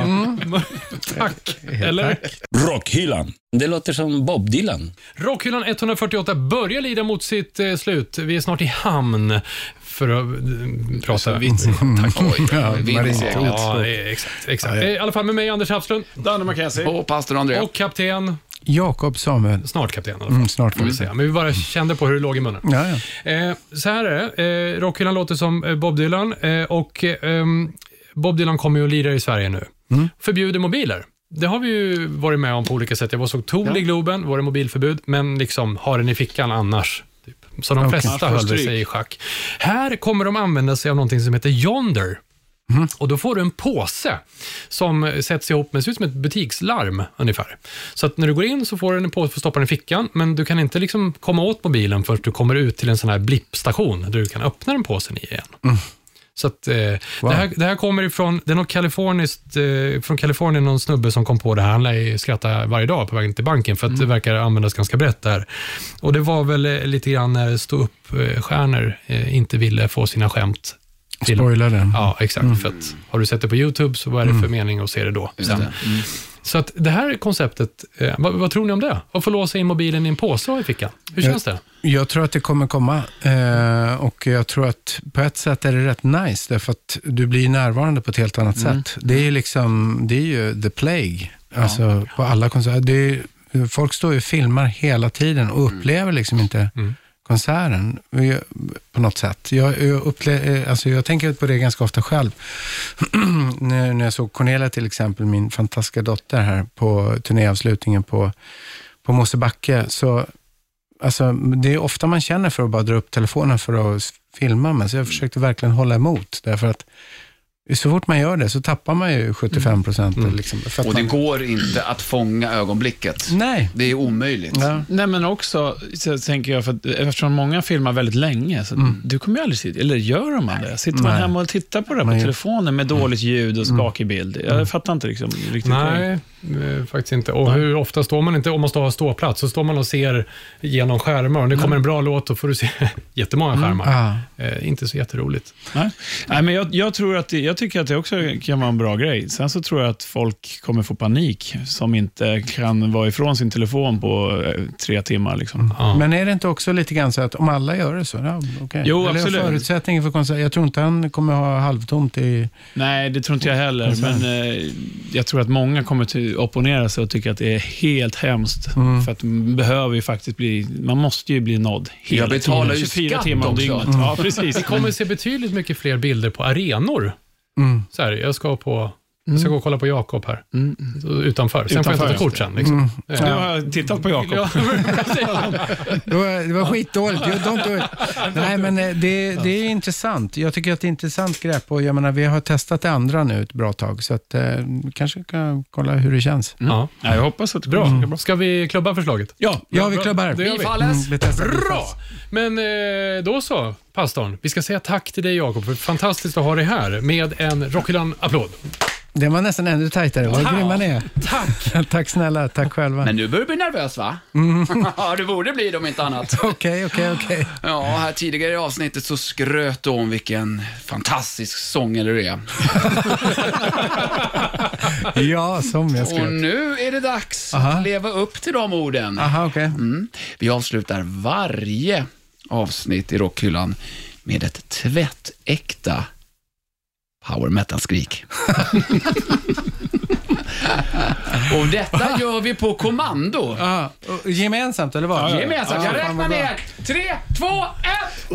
[LAUGHS] Tack. Eller? Rockhyllan. Det låter som Bob Dylan. Rockhyllan 148 börjar lida mot sitt eh, slut. Vi är snart i hamn för att eh, prata... [LAUGHS] Tack. Ja, Vindseglet. Ja, det är exakt. exakt. Eh, I alla fall med mig, Anders Hafslund, Danne McKenzie. Och pastor André. och kapten, Jakob Samuel. snart kapten i alla fall, Mm, snart får vi säga. Men vi bara kände på hur det låg i munnen. Ja, ja. Eh, så här är det. Eh, Rockhyllan låter som eh, Bob Dylan eh, och eh, ehm, Bob Dylan kommer ju att lira i Sverige nu. Förbjuder mobiler. Det har vi ju varit med om på olika sätt. Jag var såg Tool i Globen, var det mobilförbud, men liksom har den i fickan annars. Typ. Så de Okej. flesta Ja, höll sig i schack. Här kommer de använda sig av någonting som heter Yonder. Och Då får du en påse som sätts ihop med, ser ut som ett butikslarm ungefär. Så att när du går in så får du en påse för att stoppa den i fickan, men du kan inte liksom komma åt mobilen förrän du kommer ut till en sån här blippstation där du kan öppna den påsen igen. Så att, eh, det, här, det här kommer ifrån, det är något kaliforniskt, eh, från Kalifornien, någon snubbe som kom på det här. Han lär ju skratta varje dag på vägen till banken för att det verkar användas ganska brett där. Och det var väl eh, lite grann när stå upp stjärnor eh, inte ville få sina skämt Spoila den. Ja, exakt. För att, har du sett det på YouTube så vad är det för mening att se det då? Sen? Mm. Så att det här konceptet, eh, vad, vad tror ni om det? Att få låsa in mobilen i en påse i fickan. Hur känns det? Jag tror att det kommer komma eh, och jag tror att på ett sätt är det rätt nice, därför att du blir närvarande på ett helt annat sätt. Det är, liksom, det är ju the plague, alltså på alla konserter. Folk står ju och filmar hela tiden och upplever liksom inte konserten på något sätt. Jag, jag, upple- eh, alltså jag tänker på det ganska ofta själv. [CLEARS THROAT] när, när jag såg Cornelia till exempel, min fantastiska dotter här på turnéavslutningen på, på Mosebacke, så Alltså, det är ofta man känner för att bara dra upp telefonen för att filma, men så jag försökte verkligen hålla emot. Därför att så fort man gör det så tappar man ju 75 procent. Liksom, för att Och det man, går inte att fånga ögonblicket. Nej. Det är omöjligt. Ja. Nej, men också så tänker jag, för att, eftersom många filmar väldigt länge, så du kommer ju aldrig sitta, eller gör man det? Sitter man Nej. hemma och tittar på det på Man gör- telefonen med dåligt ljud och skakig bild? Jag fattar inte liksom, riktigt. Nej, eh, faktiskt inte. Och hur ofta står man inte, om man står har ståplats, så står man och ser genom skärmar. Om det kommer en bra låt, då får du se [LAUGHS] jättemånga skärmar. Ja. Eh, inte så jätteroligt. Nej. Nej, men jag, jag, tror att det, jag tycker att det också kan vara en bra grej. Sen så tror jag att folk kommer få panik som inte kan vara ifrån sin telefon på eh, tre timmar. Liksom. Men är det inte också lite grann så att om alla gör det så, ja, okej. Jo, Eller absolut. Förutsättningen för konsert, jag tror inte han kommer ha halvtomt i... Nej, det tror inte jag heller. Men eh, jag tror att många kommer att opponera sig och tycka att det är helt hemskt. Mm. För att man behöver ju faktiskt bli, man måste ju bli nådd. hela Jag betalar ju 24 skatt timmar om dygnet. Mm. Ja, precis. Vi kommer se betydligt mycket fler bilder på arenor. Mm. Så här, jag ska på jag ska gå och kolla på Jakob här, Mm. utanför. Sen får jag Utanför, ta kort sen. Liksom. Mm. Nu har jag tittat på Jakob. Ja, [LAUGHS] Det var, det var skitdåligt. You don't do it. Nej, men eh, det, det är intressant. Jag tycker att det är ett intressant grepp och jag menar, vi har testat det andra nu ett bra tag, så att, eh, kanske kan kolla hur det känns. ja. Ja, jag hoppas att det Bra. bli Ska vi klubba förslaget? Ja, Ja, vi klubbar. Det gör vi. Bifalles. Mm. Bra! Men eh, då så, pastorn. Vi ska säga tack till dig Jakob, för fantastiskt att ha dig här med en Rockyland-applåd. Det var nästan ännu tajtare. Vad Wow. grymma ni är. Tack! [LAUGHS] Tack snälla, tack själva. Men nu börjar du bli nervös va? [LAUGHS] Ja, det borde bli det om inte annat. [LAUGHS] Okej, okej, okej. Ja, här tidigare i avsnittet så skröt du om vilken fantastisk sångare du är. Ja, som jag Och skrev. nu är det dags Aha. att leva upp till de orden. Aha, okej. Mm. Vi avslutar varje avsnitt i Rockhyllan med ett tvättäkta power metal-skrik. [LAUGHS] Och detta gör vi på kommando. Ja, och gemensamt, eller vad? Gemensamt. Jag Ja, räknar ner. Tre, två, ett.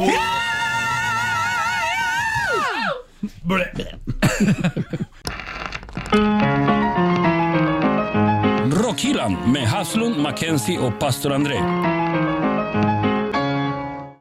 Rockhyllan med Haslund, Mackenzie och pastor André.